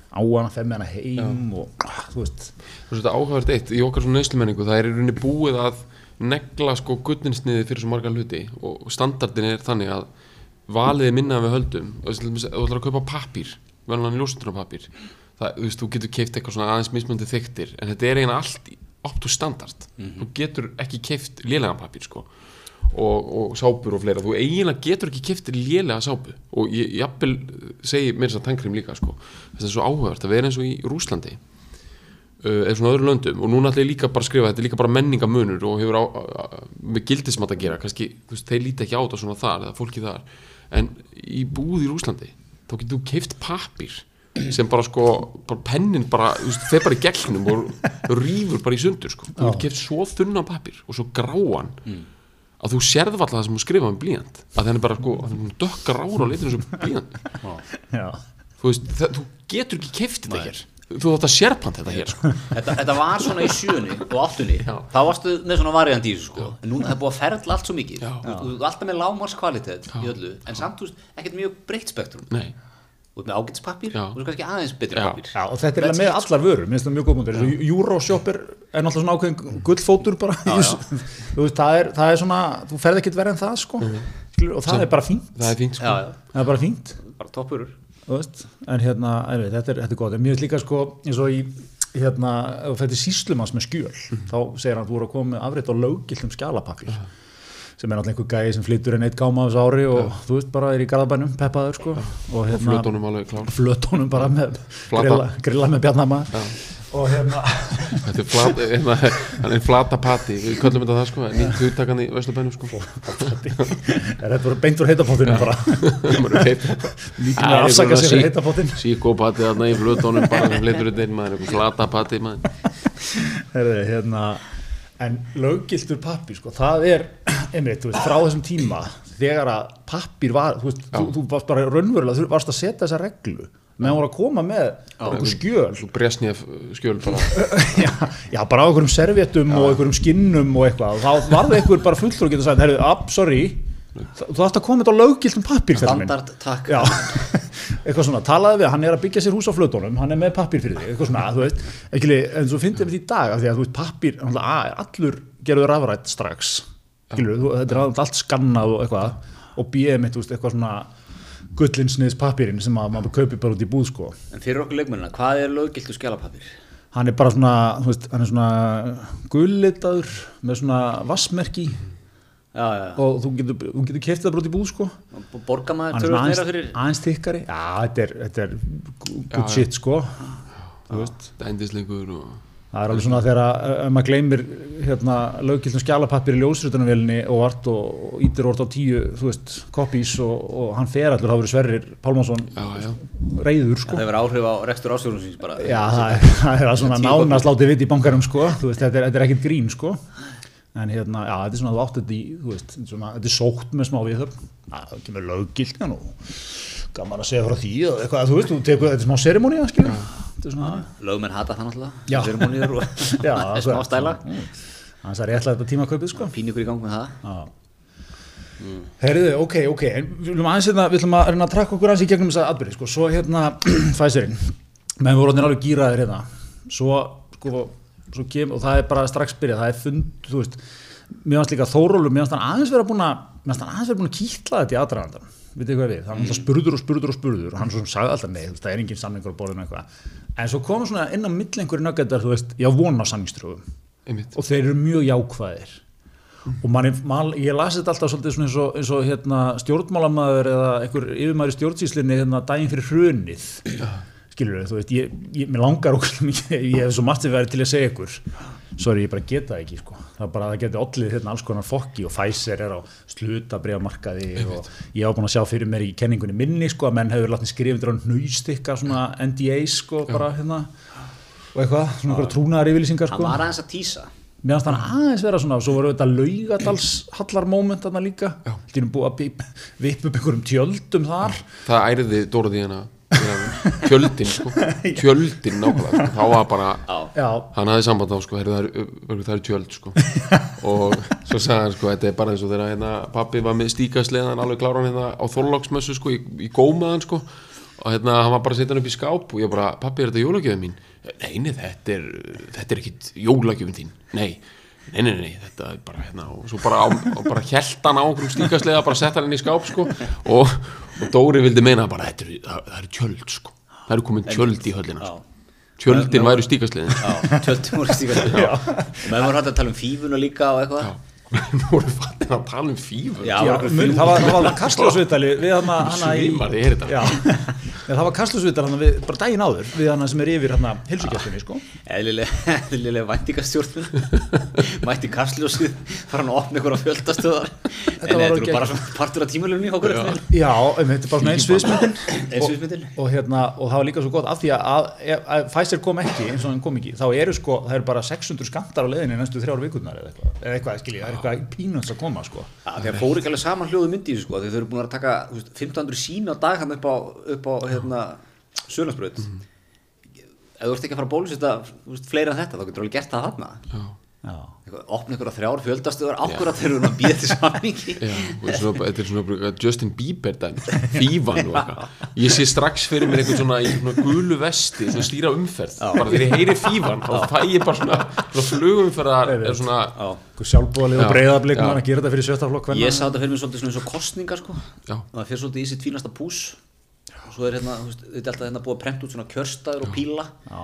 á hana, fer með hana heim og, ah, þú veist. Þú veist þetta áhugavert eitt í okkar svona neyslumenningu, það er í rauninni búið að negla sko gutninsniði fyrir svo marga hluti og standardin er þannig að valið er minna við höldum. Að þú ætlar að kaupa pappír veljan ljósundrunarpappír það, þú veist, þú getur keift eitthvað svona aðeins mismöndi þyktir en þetta er eiginlega allt í- up to standard. Þú getur ekki keift lélegan pappír sko og, og sápur og fleira, þú eiginlega getur ekki keift lélega sápu. Og ég jafnvel segi mér þess að tankrim líka sko. Þetta er svo áhugavert að vera eins og í Rúslandi uh, eða svona öðru löndum. Og núna ætla ég líka bara að skrifa þetta er líka bara menningamunur og hefur á, á, á, með gildismat að gera. Kannski, þú veist, þeir líta ekki á þetta svona þar eða fólki þar, en í búð í Rúslandi, þá getur þú keift pappír sem bara sko bara pennin bara, þú veist, þeir bara í gegnum og rýfur bara í sundur sko. Þú getur keift svo þunnan pappír og svo gráan að þú sérð alltaf það sem þú skrifa með blíjant að þenni bara sko, þenni dökkar ára á litinu sem blíjant já, þú veist, það, þú getur ekki keift þetta hér. Þú þátt að sérpant þetta hér sko. þetta, þetta var svona í sjöunni og áttunni. Já. þá varstu með svona variant í þessu sko. En núna það er búið að ferðla allt svo mikið. Já. alltaf með lámarskvalitet í öllu. En samt þú veist ekkert mjög breytt spektrum. Nei, og út með ágætispappír Já. og svo kannski aðeins betri Já. pappír. Já, og þetta er eiginlega með allar vörur, minnst það mjög góð múndir Euroshop er, er náttúrulega svona ákveðin gullfótur bara. (laughs) Þú veist, það, er, það er svona, þú ferð ekkert verið en það sko. Skilur, og það er bara fínt. það er fínt sko. Já, já, það er bara fínt. Bara toppurur. Þú veist, en hérna, en veit, þetta, er, þetta er gott. En mér finnst líka sko, eins og í hérna, ef þú fættir síslumanns með skjöl þá segir hann að þú voru að koma með afrið á löggiltum skjálapapir sem er náttúrulega einhver gæði sem flyttur en eitt gáma á þessu ári og þú veist bara er í garðabænum peppaður sko. Og og flötunum alveg klár. Flötunum bara með Flata. grilla, grilla með bjarnama og hérna þetta er flat, hérna, hann er flata pati. Við köllum þetta það sko, nýtt hugtakan í Vestlubænum sko. Er þetta bara beint úr heitapóttinu bara? (laughs) Líka með afsaka sig fyrir heitapóttin síkópati þarna í flötunum bara sem flytur þetta inn maður, flata pati maður. Hérna, en löggiltur pappir sko, það er einmitt, veist, frá þessum tíma þegar að pappir var þú, veist, þú, þú varst bara raunverulega, þú varst að setja þessa reglu. Meðan voru að koma með einhver skjöl. Svo Bresnjef skjöl bara. (laughs) Já, já, bara á einhverjum servéttum og einhverjum skinnum og eitthvað. Og þá varði einhver bara fullur og geta sagt, herru, up, sorry þú ætti að koma þetta á löggiltum pappir standard, takk. (laughs) Eitthvað svona, talaði við, hann er að byggja sér hús á flötunum, hann er með pappir fyrir þig, eitthvað svona, þú veist, ekki, en svo fyndið við því í dag, af því að pappir, allur gerður rafrætt strax, skilur, þú, þetta er allt skannað og eitthvað, og B, mitt, þú veist, eitthvað svona gullinsniðs pappirinn sem að maður kaupi bara út í búð, sko. en fyrir okkur leikmennina, hvað er löggiltu skjálapapír? Hann er bara svona, þú veist, hann er svona gullitaður með svona vassmerki já, já, og þú getur, þú getur kæftið það bara út í búð, sko. og borga hann maður er svona meira fyrir aðeins tikkari já, þetta er, þetta er good Já, shit sko þú veist. Dændisleikur og það er alveg svona þegar að, ef maður gleymir hérna, löggildum skjalapappir í ljósrutunarvélinni og vart og, og ítir orð á tíu þú veist, copies og, og hann fer allur, það verið Sverrir Pálmarsson reyður sko. Það hefur áhrif á rekstur ásjóðum síns bara. Já, það er, (laughs) það er að svona Tíu nánast látið vit í bankarum sko, þú veist, þetta er, þetta er ekkit grín sko. En hérna, já, þetta er svona þú átt þetta í, þú veist, svona, þetta er sótt með smá við það kemur löggildin og gaman að segja frá því og eitthvað, þú veist, þú tekur, þetta er smá serimóni skilur, þetta er svona lögmenn hata það náttúrulega ceremoníur og (laughs) Já, (laughs) smá stæla. Þannig að ég ætla þetta tímakaupið sko. Pín ykkur í gang með það. Já. Herriðu, ok, ok, en við viljum aðeins hérna, við viljum að reyna að trakka okkur aðeins í gegnum þessa atbyrði, sko, svo hérna (clears throat) Pfizerinn, menn við vorum orðnir alveg gýraðir hérna, svo, sko, svo kem, og það er bara strax byrjað, það er fund, þú veist, mér fannst líka Þórólur, mér fannst hann aðeins vera búin að, fannst hann aðeins vera búin að kýtla þetta í hvað við, það var alltaf spurður og spurður og spurður. Og hann svo sem sagði alltaf nei, það er engin samningur á borðinu eitthvað, en svo komum svona inn á milli einhverju nöggendar, þú veist, já, vona á samningströfum og þeir eru mjög jákvæðir. Og man, man, ég lasi þetta alltaf svolítið eins og, eins og hérna, stjórnmálamæður eða einhver yfirmæður í stjórnsýslinni hérna, daginn fyrir hrunið skilur þú veist, ég, ég, mér langar okkur mikið, (laughs) ég hef svo margt sem verið til að segja ykkur. Sorry, ég bara geta það ekki sko. það er bara að það geti allir hérna, alls konar fokki og Pfizer er á slutabriðamarkaði og ég hef búin að sjá fyrir mér í kenningunni minni sko, að menn hefur látni skrifundir á nöystikka svona NDA sko, bara hérna. Og eitthvað, svona einhverja trúnaðar yfirlýsingar hann sko. var aðeins að tísa. Mér fannst hann aðeins vera svona og svo voru þetta laugadals hallar moment þarna líka. Þetta er búið að vippa upp einhverjum tjöldum þar. Það æriði Dóraði hérna (laughs) Tjöldin sko. (laughs) Tjöldin nákvæmlega. Sko. Þá var bara Já, Hann hafði samband á sko. Það, er, það er tjöld sko. (laughs) Og svo sagði hann sko Þetta er bara eins og þegar hérna, pappi var með stíkasleðan alveg kláran hérna á Þorlóksmessu sko í, í gómaðan sko. Og hérna hann var bara að setja hann upp í skáp og ég bara, pappi er þetta jólagjöfum mín? Nei, nei, þetta er, þetta er ekkit jólagjöfum þín, nei Nei, nei, nei, þetta er bara hérna og svo bara, á, og bara hjælt hann á einhverjum stíkaslega bara sett hann inn í skáp sko og, og Dóri vildi meina bara, er, það, það er tjöld sko. Það eru komin tjöld í höllina sko. tjöldin væru stíkaslegin Já, tjöldum voru stíka (laughs) menn voru hægt að tala um fífuna líka og eitthvað nú voru fattin að tala um mun, það var, kastljósviðtali við er. Já, Nei, það var kastljósviðtali bara daginn áður við hana sem er yfir hana hilsugjastunni sko. Eðlilega, (laughs) eðlilega væntingastjórnum (laughs) mætti kastljósið fara hann að opna ykkur á fjöldastöðar en var þetta eru bara partur af tímalunni okkur Já. Já, um, þetta er bara svona eins viðsmyndin Eins sviðsmyndin. (laughs) og, og, hérna, og það var líka svo gott af því að, að, að, að Pfizer kom ekki eins og hann kom ekki, þá eru sko það eru bara 600 skamtar á leiðinni næstu þrjár vikurnar eða eitthvað, eða eitthvað er pínuns að koma sko. Að þegar fóru ekki alveg saman hljóðu myndi sko því þau eru búin að taka þú veist, 1500 sín á dag hann upp á, upp á hérna, Sölandsbröð ef þú ert ekki að fara að bólusetta fleira en þetta þá getur þú alveg gert það. Eitthvað, opna ykkur á þrjár fjöldastuðar ákvörða þegar við erum að býða til samningi. Já, og þetta er svona Justin Bieber (laughs) fífan og eitthvað. Ég sé strax fyrir mér einhvern svona í svona gulu vesti, svona stýra umferð. Bara þegar ég heyri fífan, þá fæ ég bara svona, svona flugumferðar er Já. Já. breyðablík Já. mann að gera þetta fyrir sjöstaflokk Ég sá þetta fyrir mig svolítið svona eins og kostningar sko. Já. Það fyrir svolítið í sitt fínasta pús. Og svo er hérna, þetta er alltaf hérna búið að prenta út svona kjörstaður og píla. Já,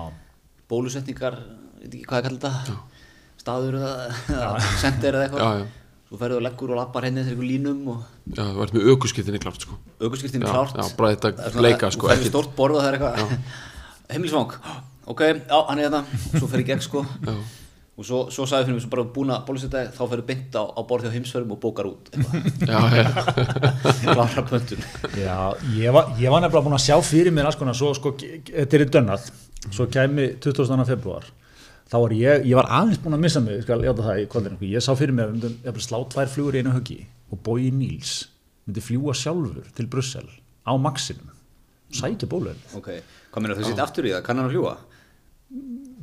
bólusetningar, veit ekki hvað ég staður eða, sender eða já, eitthvað. Já Svo ferðu og leggur og lappar henni þegar ykkur línum og Já, þú ert með ökuskiptinni klart sko. Aukurskiptin Já, klárt. já, bara þetta bleika, sko, Þú ferðu ekki- stórt borð og það er eitthvað. (laughs) Heimilsvang, ok, já, hann er þetta svo fer ég gegn sko. Já. og svo, svo sagði fyrir mig, svo bara búin að bólusetta þá ferðu beint á, á borð hjá heimsferðum og bókar út eitthvað, Já, já, (laughs) klára pöntun Já, ég var, ég var nefnilega búin að sjá fyrir mér alls konar, svo sko, þetta er í dönnað. Svo kæmi 22. februar þá var ég, ég var aðeins búin að missa mig skal játa það í kvöldinu, ég sá fyrir mér um, ég slá tvær flugur í einu höggi og Bói Níls myndi fljúa sjálfur til Brussel á Maxinum. Sækja bólöfn, ok, hvað meina þú sitt aftur í það, kann hann að fljúa?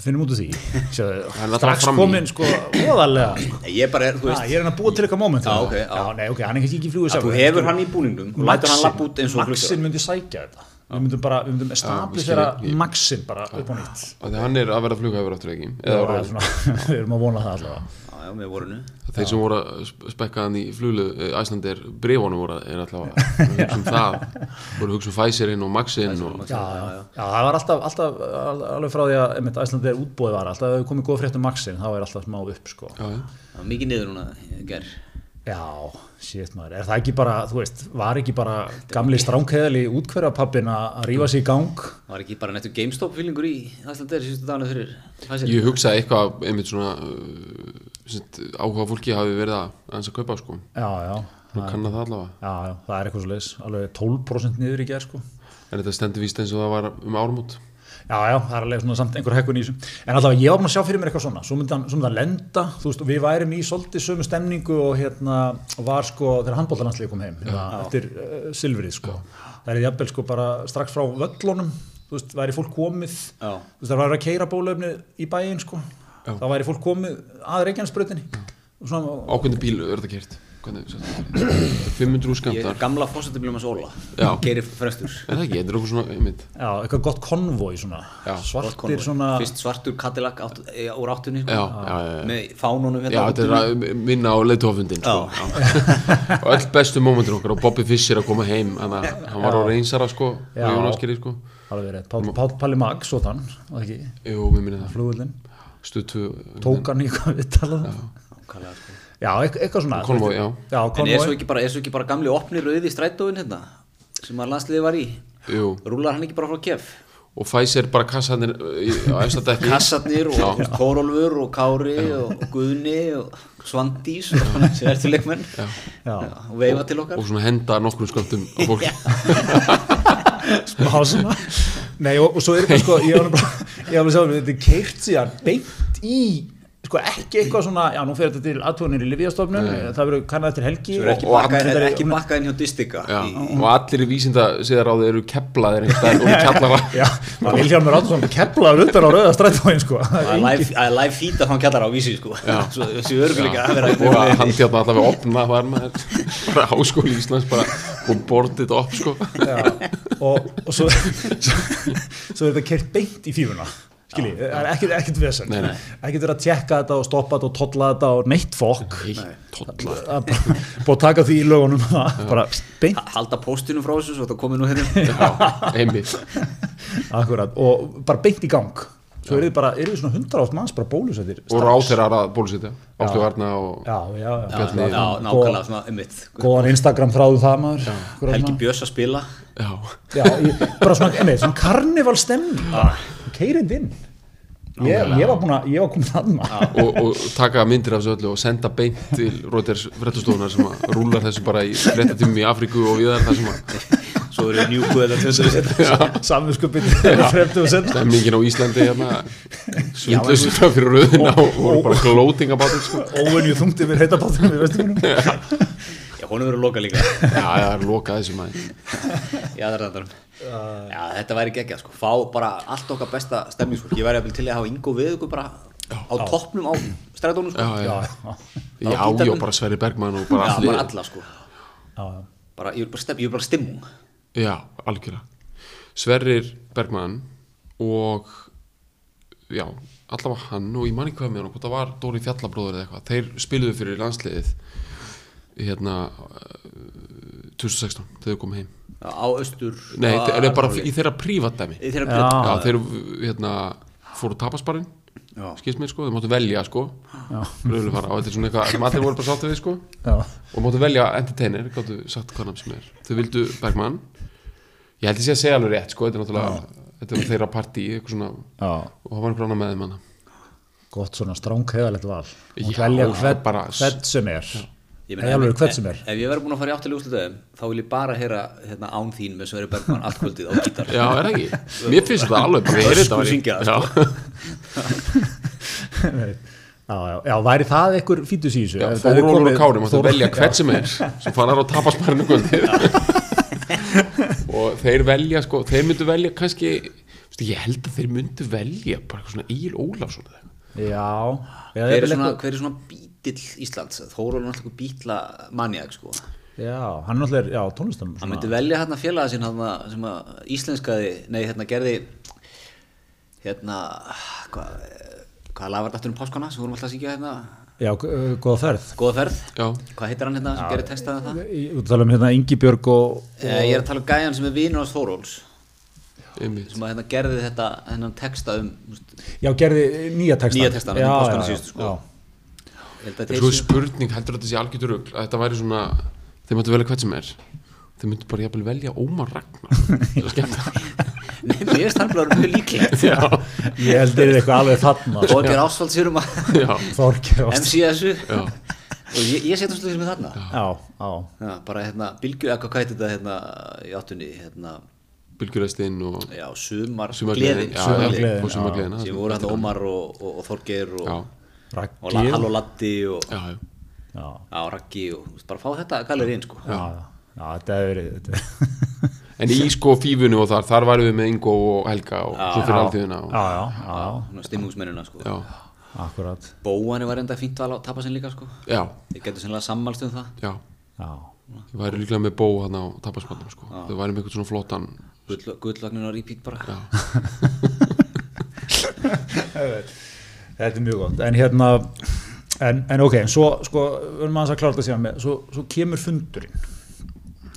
finnum út úr því. (laughs) Strax fram í. komin sko, óðarlega. Ég bara þú ah, ég er hann að búa til eitthvað moment. Já, ok, já. já, nei, ok, hann er kannski ekki fljúa að þú hefur hann í búningnum. Og lætur hann lapp út eins og Maxin myndi sækja þetta við myndum bara, við myndum establisera Maxin bara upp á nýtt. Af því hann er að vera flughæfur áttur ekki við erum að vona það allavega. Þeir sem voru að sp- spekka hann í fluglu Æslandir brefunum voru að- er alltaf (laughs) að hugsa um það. Voru að hugsa um Pfizerinn og Maxinn og já, já, já, það var alltaf, alltaf al- alveg frá því að einmitt, Æslandi er útbóðið var alltaf ef við komið góð frétt um Maxin þá er alltaf smá upp sko. mikið niður núna, ger já, shit maður, er það ekki bara þú veist, var ekki bara gamli stránkheðali útkverjapappin að rífa sig í gang? Var ekki bara nettur GameStop fílingur í Æslandeir síðustu daginu fyrir ég hugsaði eitthvað einmitt svona uh, áhuga fólki hafi verið að aðeins að kaupa sko. Já, já, nú kann það allavega. Já, já, það er eitthvað svo leis alveg 12% niður í gerð sko. En þetta stendur víst eins og það var um árumót Já, já, það er alveg svona samt einhver hekkun í þessu. En alltaf ég var búin að sjá fyrir mér eitthvað svona. Svo myndi hann, svo myndi hann lenda, þú veist, og við værum í svolítið sömu stemningu og hérna var sko, þegar handbóltalandslið kom heim hérna, eftir uh, silfrið sko. Það er jafnvel sko bara strax frá völlunum þú veist, væri fólk komið. Já. þú veist, það væri að keira bólöfni í bæinn sko. Já. þá væri fólk komið að Reykjanesbrautinni. Og svona, ákveðni bíl er þetta kert Hvernig, svo- 500 Ég er skamtar gamla fósættibílum hans Óla. Já. Gerir frestur. Er það ekki, þetta er okkur svona einmitt. Já, eitthvað gott konvoi svona, Já. Gott svartir konvoi. svona Fyrst svartur Cadillac átt, e, úr áttunni sko. já, já, já, já. Með fánunum Já, hérna þetta er að minna á leitofundin sko. og öll bestu mómentur okkar og Bobby Fischer að koma heim hann, hann var á reynsara sko Já. og Jónaskeri sko. Alveg rétt, Pál, Pál, Palli Mag, svo þann og ekki, Jú, mér minni það. Flugullin Stutu tók hann í hvað við talaðum. Nákvæmlega, sko. Já, eit- eitthvað svona. Konvoi, já. Já, En er svo, bara, er svo ekki bara gamli opni rauði strætóin hérna sem að landsliði var í? Jú, Rúlar hann ekki bara frá kef? Og Pfizer bara kassarnir á efsta dekki. Kassarnir og. Kórólfur og Kári og Guðni og Svandís og sem er til leikmenn. Já, og veifa til okkar. og svona henda nokkrum sköndum á (laughs) fólk smá svona. Nei, og, og svo er þetta sko Ég var nú bara, ég var bara að sjá Þetta er keirt síðan beint í Sko ekki eitthvað svona, já nú fer þetta til aðtónir í Livíastofnun, það verður kannað eftir helgi er ekki og bakkað þetta er ekki bakkað inn hjá Distika Já, í, og allir í vísinda siðaráði eru keplaðir einhvers staðar og í kjallara. (laughs) Já, það vil hjá mér áttúrsson keplaður utan á rauða strætóin sko. Það er að live, að live feeda þá kallar á vísi sko. (laughs) Svo þessi örguleika að vera og að hann þjátt allavega opna var maður. Bara háskóli Íslands bara og bortið upp sko. Og, og svo, (laughs) svo, svo er þetta kert beint í fífuna skilji, það er ekkert, ekkert vesen. Ekkert verið að tjekka þetta og stoppa þetta og tolla þetta og neitt fokk. Tolla. Það bara búið að taka því í lögunum bara beint, halda postinu frá þessu svo þetta komið nú hérna. Já, einmitt. Akkurat og bara beint í gang. Svo er þið bara, er þið svona 100 átt manns bara bólusettir? Og ráþeirar að bólusetja Ástu Varna og já, já, já, já, Bjarni- já, nákvæmlega svona ummitt góðan Instagram þráðu það maður. Helgi Björns að spila. Já, já, ég, bara svona, einmitt, svona karnival stemning keirind inn ég, ég var búin að, ég var komin þarna. Og, og taka myndir af þessu öllu og senda beint til Reuters fréttastofunar sem að rúlar þessu bara í fréttatímum í Afríku og viðar þar sem að svo eru njúku eða töndur samvinskupin fremdu og senna stemningin á Íslandi hérna sundlösu frá fyrir rauðina og voru bara gloating about it sko. óvenju þungti við heitabátum í vestunum já, hún hefur verið loka líka. Já, það er lokað þessu maður. Já, það er þetta já, þetta væri geggja sko. Fá bara allt okkar besta stemningsfólk ég væri jafnvel til að hafa Ingo við ykkur bara á toppnum á strætónu sko. Já, já, já, já, já, já, bara Sverri Bergman og bara Já, allir. bara alla sko. Já, já. bara, ég vil bara, stem, ég vil bara stimmung Já, algjörlega. Sverrir Bergman og já, allavega hann og ég man ekki hvað með hann, hvort það var Dóri Fjallabróður eða eitthvað, þeir spiluðu fyrir landsliðið hérna uh, 2016, þegar þau komið heim. Já, á austur Nei, á- þeir eru bara í þeirra prívatdæmi. Í þeirra Já. prívat Já, þeir hérna fóru tapasbarinn Já. skilst mér sko, þeir máttu velja sko. Já. Rauðlega fara, og þetta er svona eitthvað sem allir voru bara sáttu við sko. Já. og máttu velja entertainer, gáttu sagt hvað nafn sem er. Þau vildu Bergman. Ég held ég sé að segja alveg rétt sko, þetta er náttúrulega þetta er þeirra partí, eitthvað svona já. og það var einhver annar með þeim hana gott svona strángheðalegt val. Og Já, velja það hvern, sem er. Nei, alveg, er. Ef ég verður búin að fara í áttilega úrslutöðum þá vil ég bara heyra hérna, án þín með Sverri Bergman allt kvöldið á gítar já, er það ekki? mér finnst þetta alveg bara, ég heyri þetta Öskur væri- syngja, (laughs) já, já, já, væri það einhver fítus í þessu já, Ef það Þórólfur og Kári máttu Þór- velja já. hvern sem er sem farar á tapasbarinn kvöldið (laughs) og þeir velja sko, þeir myndu velja kannski veistu, ég held að þeir myndu velja bara eitthvað svona Egil Ólafsson eða eitthvað. já, já, Hver er svona, er svona bítill Íslands? Þóról er náttúrulega bítla manjag sko. já, hann er náttúrulega, já, tónlistam Hann myndi velja hérna félaga sín hérna, sem að íslenskaði, nei hérna gerði hérna hvað hva var þetta um páskana sem vorum alltaf að syngja hérna? Já, góða ferð. Góða ferð, já, hvað heitir hann hérna sem gerir textaði það? Í- Þú tala um hérna Ingi Björg og, Eh, Ég er að tala um gæjan sem er vinur hans Þóróls. Sem að hérna gerði þetta hennan texta um já, gerði nýja texta Nýja já, um páskana já, síðustu, sko. Svo er séu- spurning, heldur þetta sé algjörður rugl að þetta væri svona, þeir myndu velja hvern sem er. Þeir myndu bara jafnvel velja Ómar Ragnar. (laughs) Það er skemmt Nei, mér finnst hann bara mjög líklegt. Já, ég held þeir eru eitthvað alveg þarna. Þorger Ásvald sér um að já, Þorgeir Ást MCSu já, og ég, ég setjum svolítið sem er þarna. Já, já, Já, bara hérna, bylgju, eitthvað hvað heitir þetta hérna í áttunni, hérna, bylgjurestinn og já, sumar, gleðin, já, Sumargleðin, já, og sumargleðin. Sem voru hérna Ómar og, og, og Þorgeir og, já, og Raggi Halló Latti og já, já. Já, já, Raggi og bara fá þetta galeri inn sko. já, já, þetta hefur verið þetta- (laughs) En í sko fífunni og þar, þar varum við með Ingo og Helga og svo fyrir alþjóðina og, já, já, já, svona stimmungsmennina sko. já, akkurat. Bóani var enda fínt val að tapa sinn líka sko. já, Þið getur sennilega sammálst um það. Já. Já, Ég væri líklega með bó hann á tapasmannum sko. Þau væri með eitthvað svona flottan Gull- Gullvagnin og repeat bara. Já, (laughs) (laughs) þetta er mjög gott. En hérna en, en ok, svo sko, við erum aðeins að klára þetta síðan með svo, svo kemur fundurinn.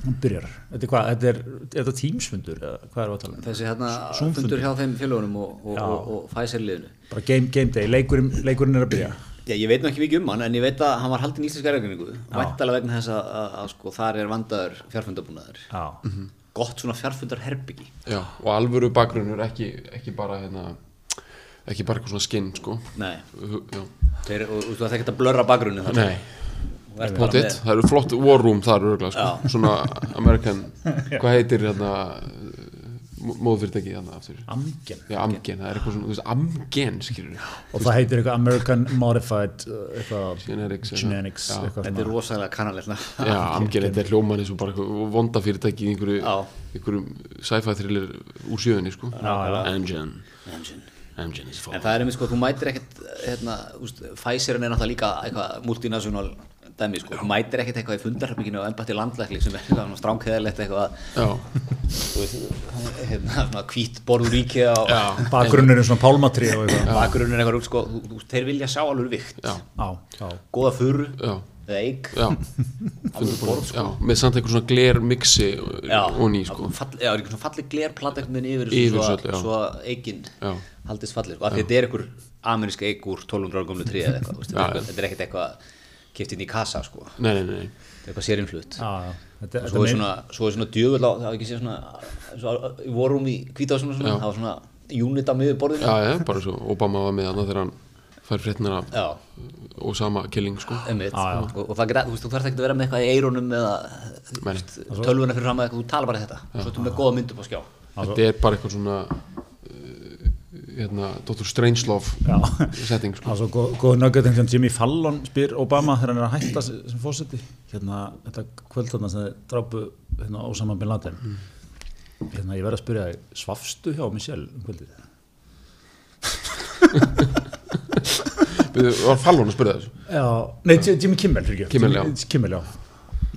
Hann byrjar, þetta er hvað, þetta er, er þetta tímsfundur, eða hvað er að tala um? Þessi hérna Zoom-fundur. fundur hjá þeim fjölugunum og, og, og, og Pfizer-liðinu. Bara game, game day, leikurinn, leikurinn er að byrja. Já, ég veit nú ekki mikið um hann, en ég veit að hann var haldin í íslenska ergreiningu, væntalega vegna þess að, að, að sko, þar er vandaður fjárfundabúnaður. já, Gott svona fjárfundarherbyggi. já, og alvöru bakgrunnur ekki, ekki bara hérna ekki bara eitthvað svona skinn sko. Þeir, og, og þú ætti ekki að blörra bakgrunni það eru flott war room þar örgulega sko. svona American (laughs) hvað heitir hérna móðfyrirtæki hérna aftur? Amgen. Já, Amgen, það er eitthvað svona, þú veist, Amgen skilur og það heitir eitthvað American Modified uh, eitthvað Genetics, eitthvað. Genetics Já. eitthvað Þetta er rosalega kannalegt. Já, Amgen, þetta er hljóman eins og bara eitthvað vonda fyrirtæki í einhverju, sci-fi thriller úr sjöðunni sko. já. Amgen, Amgen is En for það er einmitt sko, þú mætir ekkert, hérna, úst, Pfizerin er náttúrulega líka eitthvað multinational dæmi, sko. Þú mætir ekkert eitthvað í fundarherbygginu og embætti landlækli sem er eitthvað strángheðalegt eitthvað, Já, þú veist, hérna, svona hvít borður ríki á já, bakgrunnur er svona pálmatri og eitthvað. Bakgrunnin eitthvað, sko, þú, þú, þeir vilja sjá alveg vikt. já, já, já, Góða já, eða eig, sko. með samt eitthvað svona gler mixi Já, og ný sko. Já, er ekki svona falleg einhvern veginn yfir, Yfir svo, svo að eigin haldist falleg og að þetta er einhver amerísk eig úr 1200 ára gömlu 3 eða eitthvað, þú veist, þetta er er ekkert eitthvað kipt inn í kassa sko, Nei, nei, nei, þetta er eitthvað sérinflutt já, já. Þetta, og svo er svona, svo er svona djöfull á, það var ekki sé svona svo, í vorum í svona, svona Já. það var svona unit á miður borðinu. Já, já, bara svo Obama var með hana þegar hann fær fréttina af já, Osama killing sko. Já. og, og það geta, þú veist, þú þarf ekki að vera með eitthvað í eirónum eða tölvuna fyrir fram eða eitthvað, þú tala bara þetta. Og svo ertu með góða mynd upp á skjá. Þetta er bara eitthvað svona uh, hérna, Dr. Strangelove Já. setting sko. Það er svo góð, nugget sem Jimmy Fallon spyr Obama þegar hann er að hætta sem fórseti hérna, þetta kvöld þarna sem þeir drápu hérna, Osama Bin Laden. Hérna, ég verð að spyrja þig, svafstu hjá Michelle um kvöldið? (laughs) Var Fallon að spyrja þessu Já, nei, Jimmy Kimmel fyrir ekki Kimmel, já. Kimmel, já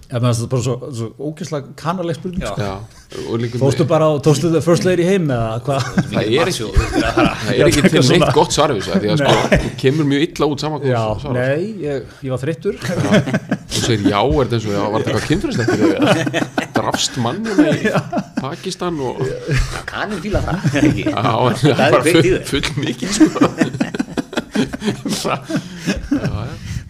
það er bara svo, svo ógeðslega kannaleg spurning Já. sko. Já, og líka Fórstu bara á, tókstu það first lady heim eða hvað Það er ekki- (laughs) er Það er ekki til neitt gott svar við þessu því að sko, þú kemur mjög illa út saman Já, nei, ég, ég var þreyttur Þú segir já, er þetta eins og já, var þetta eitthvað kynfyrirstættir (laughs) drafst mannina í Pakistan og Kanin fíla það ekki? Já, Það er bara full, mikið sko. (laughs)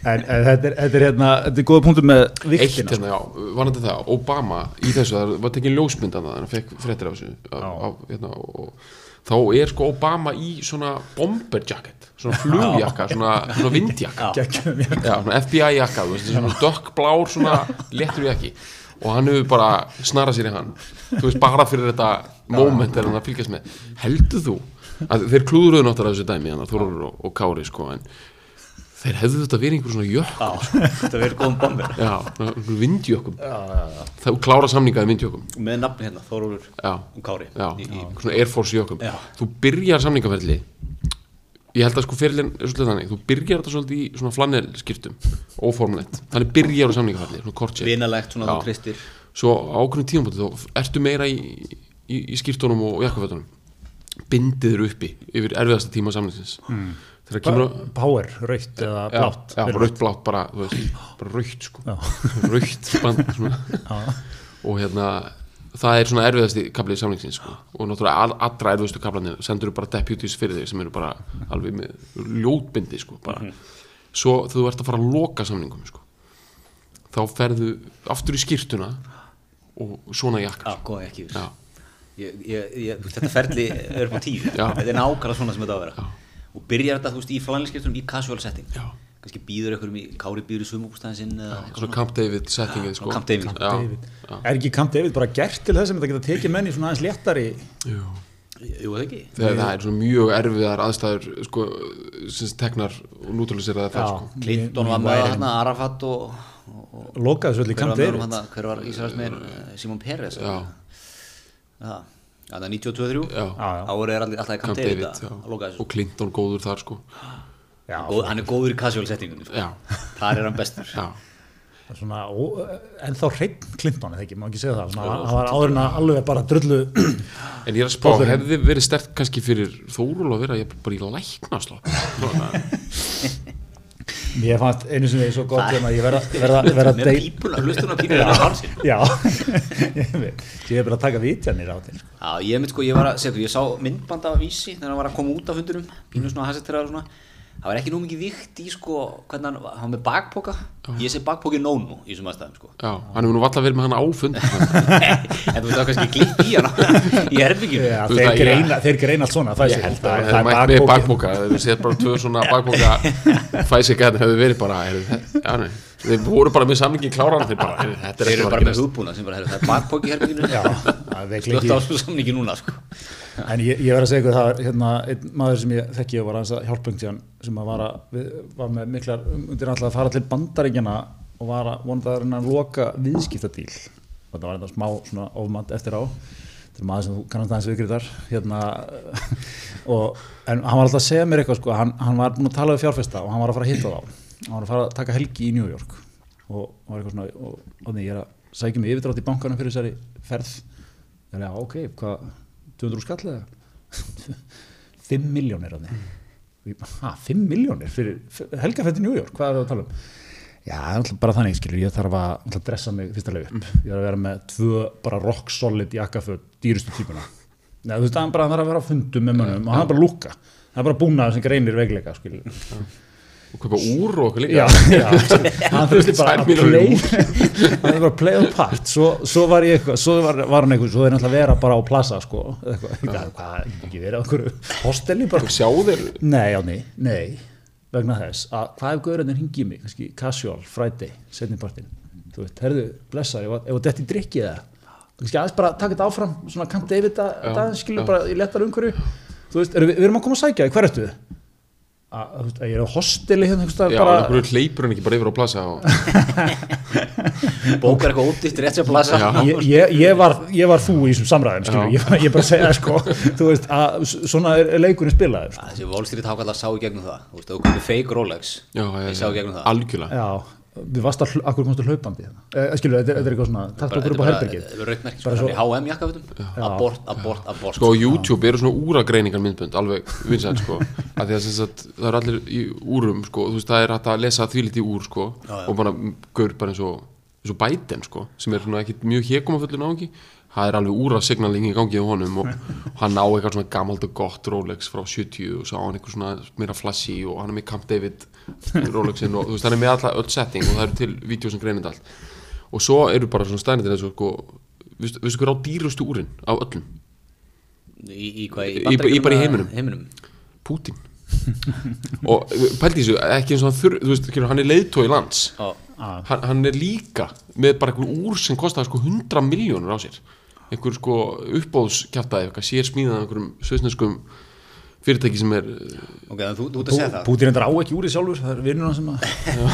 En, en þetta, er, þetta er hérna, þetta er góða punktur með viktina hérna, varandi það, Obama í þessu, það var tekin ljósmyndan það, hann fekk fréttir af þessu hérna, þá er sko Obama í svona bomber jacket, svona flugjakka svona, svona vindjakka. Já. svona FBI jakka, veist, svona dökkblár svona léttur jakki. Og hann hefur bara snarað sér í hann. Þú veist, bara fyrir þetta moment er hann að fylgjast með, heldur þú að þeir klúðruðu náttúrulega þessu dæmi hann Þorur og, og Kári, sko, en þeir hefðu þetta verið einhver svona jökk þetta verður góðum bomber Já, svona vindjökum Það klára samningaði vindjökum Með nafni hérna, Já, og Kári já, í, í, svona Air Force jökum Já. Þú byrjar samningaferli. Ég held að sko fyrirlin er svolítið þannig. Þú byrjar þetta svolítið í svona flannelskiptum Óformlegt, þannig byrjar á samningaferli Svona kortsér Vinalegt, svona þú kristir Svo á ákveðnum tímabóti þá ertu meira í, í, í skýrtónum og jakkafötunum Bindiður uppi yfir erfiðasta tíma samningsins mm. Power, rautt eða Já, blátt rautt blátt bara, bara rautt sko (laughs) rautt band og hérna það er svona erfiðasti kaplið samlingsins sko. og náttúrulega all, allra erfiðastu kaplanir sendur bara deputies fyrir þig sem eru bara alveg með ljótbindi sko, bara. svo þú ert að fara að loka samningum sko. þá ferðu aftur í skýrtuna og svona jakka Já, góða ekki Já. Ég, ég, Þetta ferli er upp á tíu Já. Þetta er nákvæmlega svona sem þetta á að vera Og byrjar þetta, þú veist, í flanlskiptunum í casual setting Já. Kannski býður einhverjum í Kári býður í eða eitthvað svona Camp David settingið sko. Camp David. já, David. já. Er ekki Camp David bara gert til þess að þetta geta tekið menn í svona aðeins léttari Jú. Jú, þegar það er svona mjög erfiðar aðstæður sko, sem teknar og nútraliseraði það Já. sko. Clinton var með þarna, Arafat og, og, svolítið í Camp David þarna, hver var Ísraelsmeir Simon Peres Já. Já, það er 92-3 Já. Já, já. Árið er alltaf í Camp David David að já. að loka þessu. Og Clinton góður þar sko. Já, Góð, Hann er góður í casual settingunum sko. Þar er hann bestur. Já, svona, ó, en þá hreitt Clinton eða ekki, má ekki segja það? Svona, hann var áður en að alveg bara drullu en ég er að spá hefði verið stert kannski fyrir Þórul að vera bara í læknaslo (laughs) mér fannst einu sem ég svo gott um að ég verða verða, verða Með pípuna, hlustuna pípuna er hansinn já, (laughs) ég er bara að taka vitjanir á til sko. Já, ég mynd sko, ég var að segja, ég sá myndband af vísi þegar hann var að koma út af fundunum pínu svona hassettir og svona það var ekki nú mikið vikt í sko hvernig hann, hann var með bakpoka. Ég sé bakpoki nónu í þessum aðstæðum sko. Já, hann hefur nú valla verið með hann áfund (laughs) en þú veist það kannski glipp í hann (laughs) í herbygginu Já, Þú þeir, það, greina, þeir greina allt svona það ég sé- held það- að það það er mætt með bakpóki. bakboka þegar séð bara tvö svona bakboka (laughs) fæsik hefði verið bara þe- já, nei, þeir voru bara með samlingin kláran þeir bara, heyrðu, þetta er þeir ekki bara með hugbúna sem bara, herru, það er bakpoki í herbygginu það er veikleiki. slögt á þessu samningi núna sko. En ég, ég verð að segja ykkur það hérna, einn maður sem ég þekki og var aðeins að tíðan sem að var, að, við, var með miklar undir alltaf að fara til bandaríkjana og var að vonandi að loka viðskiptadíl. Og þetta var þetta smá svona ofmand eftir á. Þetta er maður sem þú kannast aðeins viðgriðar hérna og, en hann var alltaf að segja mér eitthvað sko, hann, hann var búin að tala við fjárfesta og hann var að fara að hitta þá hann var að fara að taka helgi í New York og var eitthvað svona og, og því ég er að sækja mig yfirdrátt í bankanum fyrir þessari ferð. Ég er að ok, hvað 200 skall eða? (laughs) 5 miljónir af því ha, 5 miljónir fyrir helgafetti New York, hvað er það að tala um? Já, það er bara þannig, skilur ég þarf að, að dressa mig fyrsta leið upp. Ég þarf að vera með tvö bara rock solid jakkaföt, dýrustu típuna. Nei, þú veist, hann bara þarf að vera á fundum með mönnum og hann er bara að lúka, það er bara búnað sem greinir veikleika, skilur og kaupa úr og okkur líka. (laughs) Hann þurfti bara að play (laughs) hann þurfti bara að play a part. Svo, svo var ég eitthvað, svo var, var hann eitthvað svo þeir náttúrulega vera bara á plasa sko. Eitthvað, hvað, ekki á einhverju hosteli bara, sjá þeir nei, já, nei, nei. Vegna þess að hvað ef gaurarnir hingið mig? Kannski casual, friday, setnipartin þú veit, herðu, blessar, ef þetta er drikkið það, kannski aðeins bara taka þetta áfram svona Camp David að, Já, að skilur bara í lettar umhverju, þú veist, erum við, við erum að koma að sækja, hver ertu? þið? Að, þú veist, að ég er á hosteli hérna einhvers staðar Já, bara, bara... hleypur hann ekki bara yfir á plasa og... (laughs) bókar eitthvað ódýtt rétt sér plasa Já. ég, ég, ég, var, ég var þú í þessum samræðum skilur, ég, ég bara segja sko þú veist að svona er er leikurinn spilaður sko. þessi Wall Street hákallar sá í gegnum það. Þú veist, þú komið fake Rolex. Já, já, ég já, sá í gegnum það. Algjörlega. Já, við varst að, hl- akkur komstu hlaupandi hérna. eh, skilur, þetta, er- eitthvað svona takt okkur upp á herbergið. þetta er raukmerk Bara sko, svo- í H&M jakkafutum abort, abort, abort. Sko YouTube eru svona úragreiningar myndbönd alveg vinsætt sko. Að því að sem sagt, það er allir í úrum sko. Þú veist það er hægt að lesa því lítið úr sko. Já, já. og bara gaur bara eins og eins og Biden sko sem er svona ekkit mjög hekuma fullur náðungi það er alveg úrasignaling í gangi á honum og hann á eitthvað svona gamalt og gott Rolex frá 70 og svo á hann eitthvað svona meira flashy og hann er með Camp David Rolexin og þú veist hann er með alla öll setting og það eru til vídeo sem greinir allt og svo eru bara svona stænir eins og sko veistu veistu hver á dýrustu úrin af öllum í, í hvað, Í- í- bara í heiminum. heiminum. Pútín og pælti þessu, ekki eins og hann þurr þú veist, hann er leiðtói lands Já. hann, hann er líka með bara einhver úr sem kostaði sko 100 miljónur á sér einhver sko uppbóðskjaftaði eitthvað sér smíðað af einhverjum sveisneskum fyrirtæki sem er ok, þú, þú ert að segja það Pútin endur á ekki úr í sjálfur það er vinnuna sem að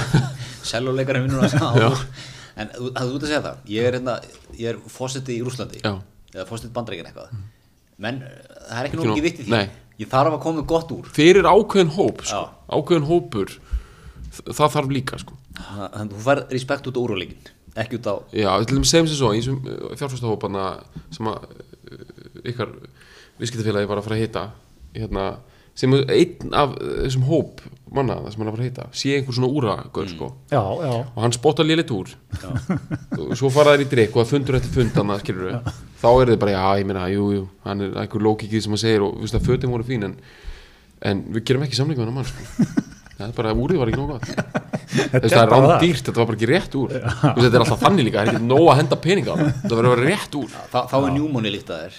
(laughs) seljuleikarinn vinnur að Já. sá en þú, ert að segja það ég er, hérna, ég er fósetti í Rúslandi Já. eða fósetti bandreikin eitthvað menn það er ekki Ekki nú mikið vitt í því nei. ég þarf að koma gott úr fyrir ákveðin hóp sko. Ákveðin hópur það þarf líka sko. þannig að þú fær respekt út á úrleikin ekki út á já, við til dæmis segjum sér svo í þessum fjárfæstahóparna sem að uh, ykkar viðskiptafélagi var að fara að hitta hérna, sem einn af þessum hóp manna það sem hann er að fara að hitta sé einhver svona úragöð sko. já, já, og hann spottar lélitt úr. (laughs) Og svo fara þær í drikk og það fundur eftir fundan skilur við, þá er þið bara já, ég meina, jú, jú, hann er einhver lókikið sem hann segir og þú veist að fötin voru fín en, en við gerum ekki samling með hann mann sko. (laughs) það er bara, úrið var ekki nóg gott. (laughs) Þú það er bara rándýrt, þetta var bara ekki rétt úr. Þú þetta er alltaf þannig líka, það er ekki nóg að henda peninga á það. Þetta verður að vera rétt úr. Þá, þá er njúmóni líkt að þér.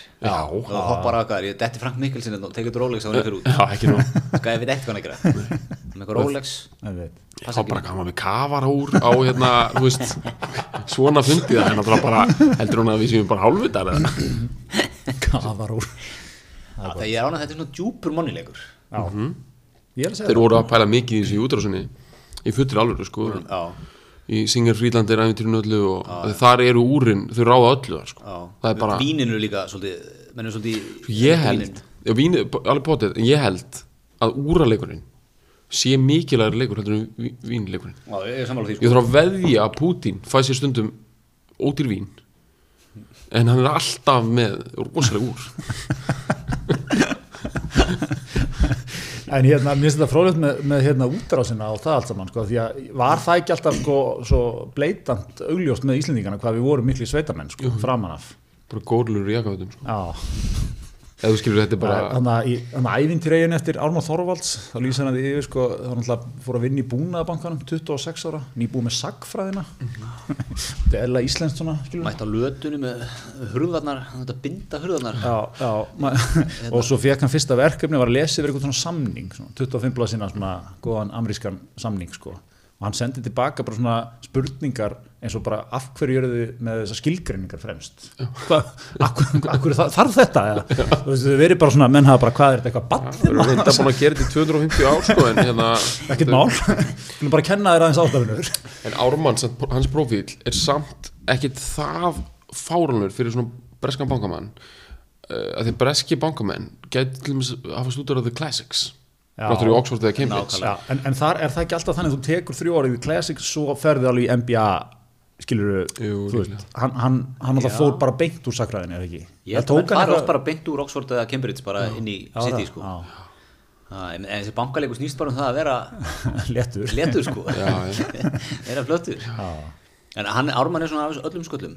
Þú hoppar að hvað ég detti Frank Mikkelsen og tekur Rolex á hann fyrir út. já, ekki nóg. Sko ég veit ekkert hvað hann að gera. Með eitthvað Rolex. Þá bara kama með kafara úr á hérna, þú veist svona fundið það, en það bara heldur hún að við séum bara hálfvitar eða? Kafar úr. Ég er ánað þetta er svona djúpur monnilegur þeir voru að pæla mikið í þessu í útrásinni í fullir alveg sko. Já, í Singer Frídland er æfintýrinu öllu og ah, þar eru úrin, þau ráða öllu þar sko. já. Það er bara, víninu líka svolítið menn er svolítið ég held já, vín, alveg potið, en ég held að úraleikurinn sé mikilvægur leikur heldur en ví- vínleikurinn. Já, ég er sammála því ég sko þarf að veðja að Putin fæ sér stundum ódýr vín en hann er alltaf með rosalega úr (laughs) En hérna, mér finnst þetta frólægt með, með hérna útrásina og það allt saman, sko, því að var það ekki alltaf sko, svo bleitant augljóst með Íslendingana hvað við vorum miklu sveitamenn, sko, framan af. bara górlur í jakafötum sko. Eða þú skilur þetta bara þannig að að ævintýregin eftir Ármann Þorvalds, þá lýsir hann því yfir, sko, þá alltaf fór að vinna í búnaðabankanum, 26 ára, nýbúið með sagfræðina, þetta er eða íslenskt svona, skilur mætt á lötunni með hurðarnar þetta binda hurðarnar. Já, já, ma- og svo fekk hann fyrsta verkefni var að lesa yfir eitthvað svona samning svona, 25 blað sinna svona góðan amerískan samning sko og hann sendi tilbaka bara svona spurningar eins og bara af hverju eru þið með þessar skilgreiningar fremst? Hvað, akkur, akkur þarf þetta þú veist, þið verið bara svona, menn hafa bara hvað er þetta eitthvað Við erum bann, reynda búin að gera þetta í 250 ár sko, en, hérna, ekkert mál. Við bara kenna þér aðeins áttafinur en Ármann, hans profíl er samt ekkit það fáranlur fyrir svona breskan bankamann. Uh, að því breski bankamenn gæti til dæmis hafa stúdur af The Classics Já. Ráttur í Oxford eða Cambridge. Já, en, en þar er það ekki alltaf þannig að þú tekur þrjú árið í Classic svo ferði alveg í NBA skilur Jú, þú veist, hann, hann, hann alltaf fór bara beint úr sakræðinu, er ekki? ég held að menn fara oft bara beint úr Oxford eða Cambridge bara inn í Já, City það- sko. já. Já, en, en þessi bankaleikur snýst bara um það að vera (laughs) léttur. Letur sko. Já, já. (laughs) vera flöttur en hann, Ármann er svona af þessu öllum sköllum.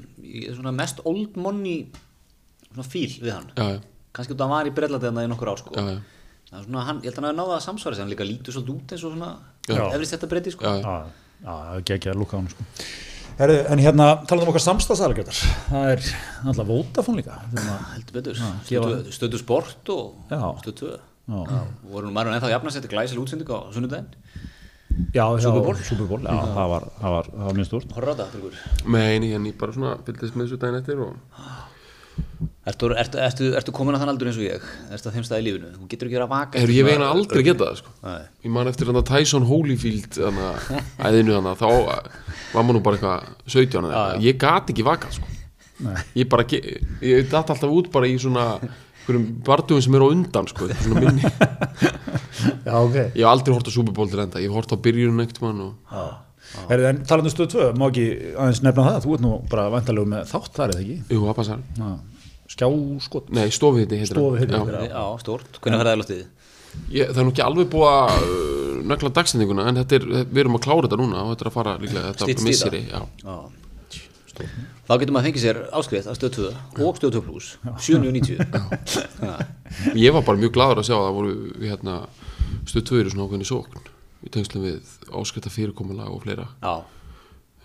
Svona mest old money svona fíl við hann. Já, já, kannski út að hann var í Brellandi þannig í nokkur ár sko. Já, já. Það er svona, hann, ég held að hann hafi náða að samsvara sig hann líka lítur svolítið út eins og svona Já. efrist þetta breyti sko Já, já. já, já, það er ekki að lúka á hann sko. Herðu, en hérna talaðum um okkar samstagsæðalgjöldar það er alltaf Vodafone líka maður- heldur betur, stötu, stötu sport og Já. stötu Já. voru nú maður ennþá jafna sér til glæsil útsending á sunnudaginn já, já, Super Bowl? Super Bowl, já, það var, það var, það var mjög stórt horra á þetta, Birgur Nei, en ég bara svona fylgdist með þessu daginn eftir og Ertu, ertu, ertu, ertu komin að þann aldur eins og ég? Ertu að þeim staði í lífinu? Þú getur ekki verið að vaka ég veginn aldrei geta það sko Nei. Ég man eftir hann Tyson Holyfield hana, æðinu hann þá var maður nú bara eitthvað 17 eða eitthvað. ég gat ekki vakað sko Nei. ég bara, ég datt alltaf út bara í svona einhverjum bardugum sem eru á undan sko, svona minni Já, ok ég hef aldrei hort á Super Bowl til enda ég hef hort á byrjunum eitt mann og talandu stöð 2, má ekki aðeins nefna það þú ert nú bara vantalegu með þátt þar eða ekki jú. Skjáskot nei, stofið heitir það. heitir Já. það. Já, stórt. Hvernig ferðaði loftið? Ég, það er nú ekki alveg búið að uh, nögla dagstendinguna en þetta er, við erum að klára þetta núna og þetta er að fara líklega í þetta misseri já. Já. Þá getur maður fengið sér áskrift að stöð 2 og stöð 2 plus 790 Já. ég var bara mjög gladur að sjá að það voru hérna, stöð tvöri svona ákveðni sókn í tengslum við áskrifta fyrirkomulag og fleira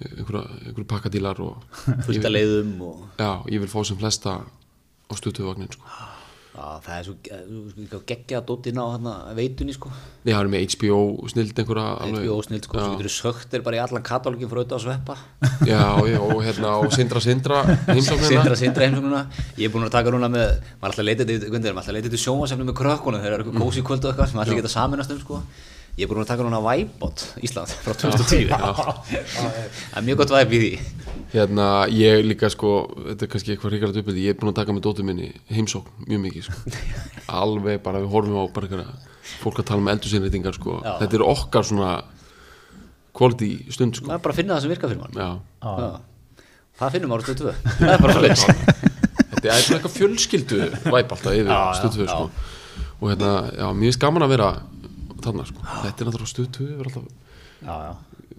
einhverja pakkadílar og fullt að leiðum og já, ég vil fá sem flesta á stöð tvövagnin sko. Já, það er svo geggja dóttin á hana, veitunni sko. Ég har með HBO snild einhverja alveg- HBO snill sko, já, svo getur þú sögt er bara í allan katalógin fyrir auðvitað að sveppa. Já, já, og hérna og Sindra Sindra heimsóknina. Sindra, sindra heimsóknuna Ég er búin að taka núna með maður alltaf að að leita þetta sjómasefni með krökkunum þegar það er eitthvað kósi kvöld og eitthvað sem allir geta saminast um sko. Ég er búin að taka núna Væbot Ísland frá 2010 Það er mjög gott væp í því hérna, ég líka sko þetta er kannski eitthvað ríkara uppbyrði ég er búin að taka með dóttur minni heimsókn mjög mikið sko. (laughs) alveg bara við horfum á bara einhverja fólk að tala um eldursinnreitingar sko. Já. þetta er okkar svona quality stund sko. Það er bara að finna það sem virkar fyrir mann Já. Já. Það finnum ára stöð 2 Það er bara svolítið þetta er svona eitthvað fjölskyldu væp alltaf yfir stöðtöðu sko. og hérna, já, mér finnst gaman að vera þarna sko. þetta er náttúrulega stöðtöðu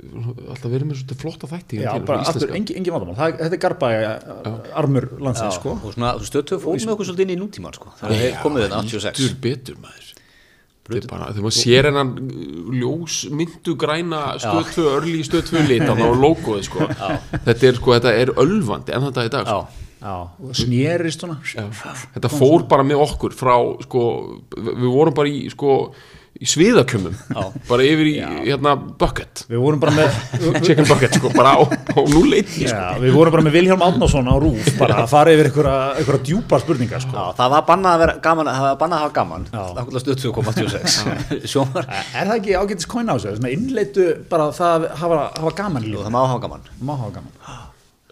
alltaf, Já, já alltaf verið með svona flotta þætti Já, bara aftur, engin, engin vandamál. Það, Þetta er garbaði armur landsins, sko. Og svona stöð 2 fór með okkur svolítið inn í nútíman sko. Þegar þeir komið þetta 86 Betur, betur maður. Þetta er bara, þegar maður sér hennan ljós myndu græna stöð 2 örli 2 lit á logoði sko. þetta er sko, þetta er ölvandi en þetta í dag sko. Já, Já, og snerist svona. Þetta fór bara með okkur frá sko, við vorum bara í sko, í sviðaklumum bara yfir í hérna bucket. Við vorum bara með chicken bucket sko, bara á, á núleiti sko. Já, við vorum bara með Vilhjálm Átnásson á rúf bara að fara yfir einhverja, djúpa spurningar sko. Já, það var bannað að vera gaman það var bannað að hafa gaman. Já. Það var stöð 2 kom 86 Sjómar Er það ekki ágætis kóin á þessu? Svona innleitu bara það að hafa, hafa gaman Jú, það má hafa gaman. Má hafa gaman.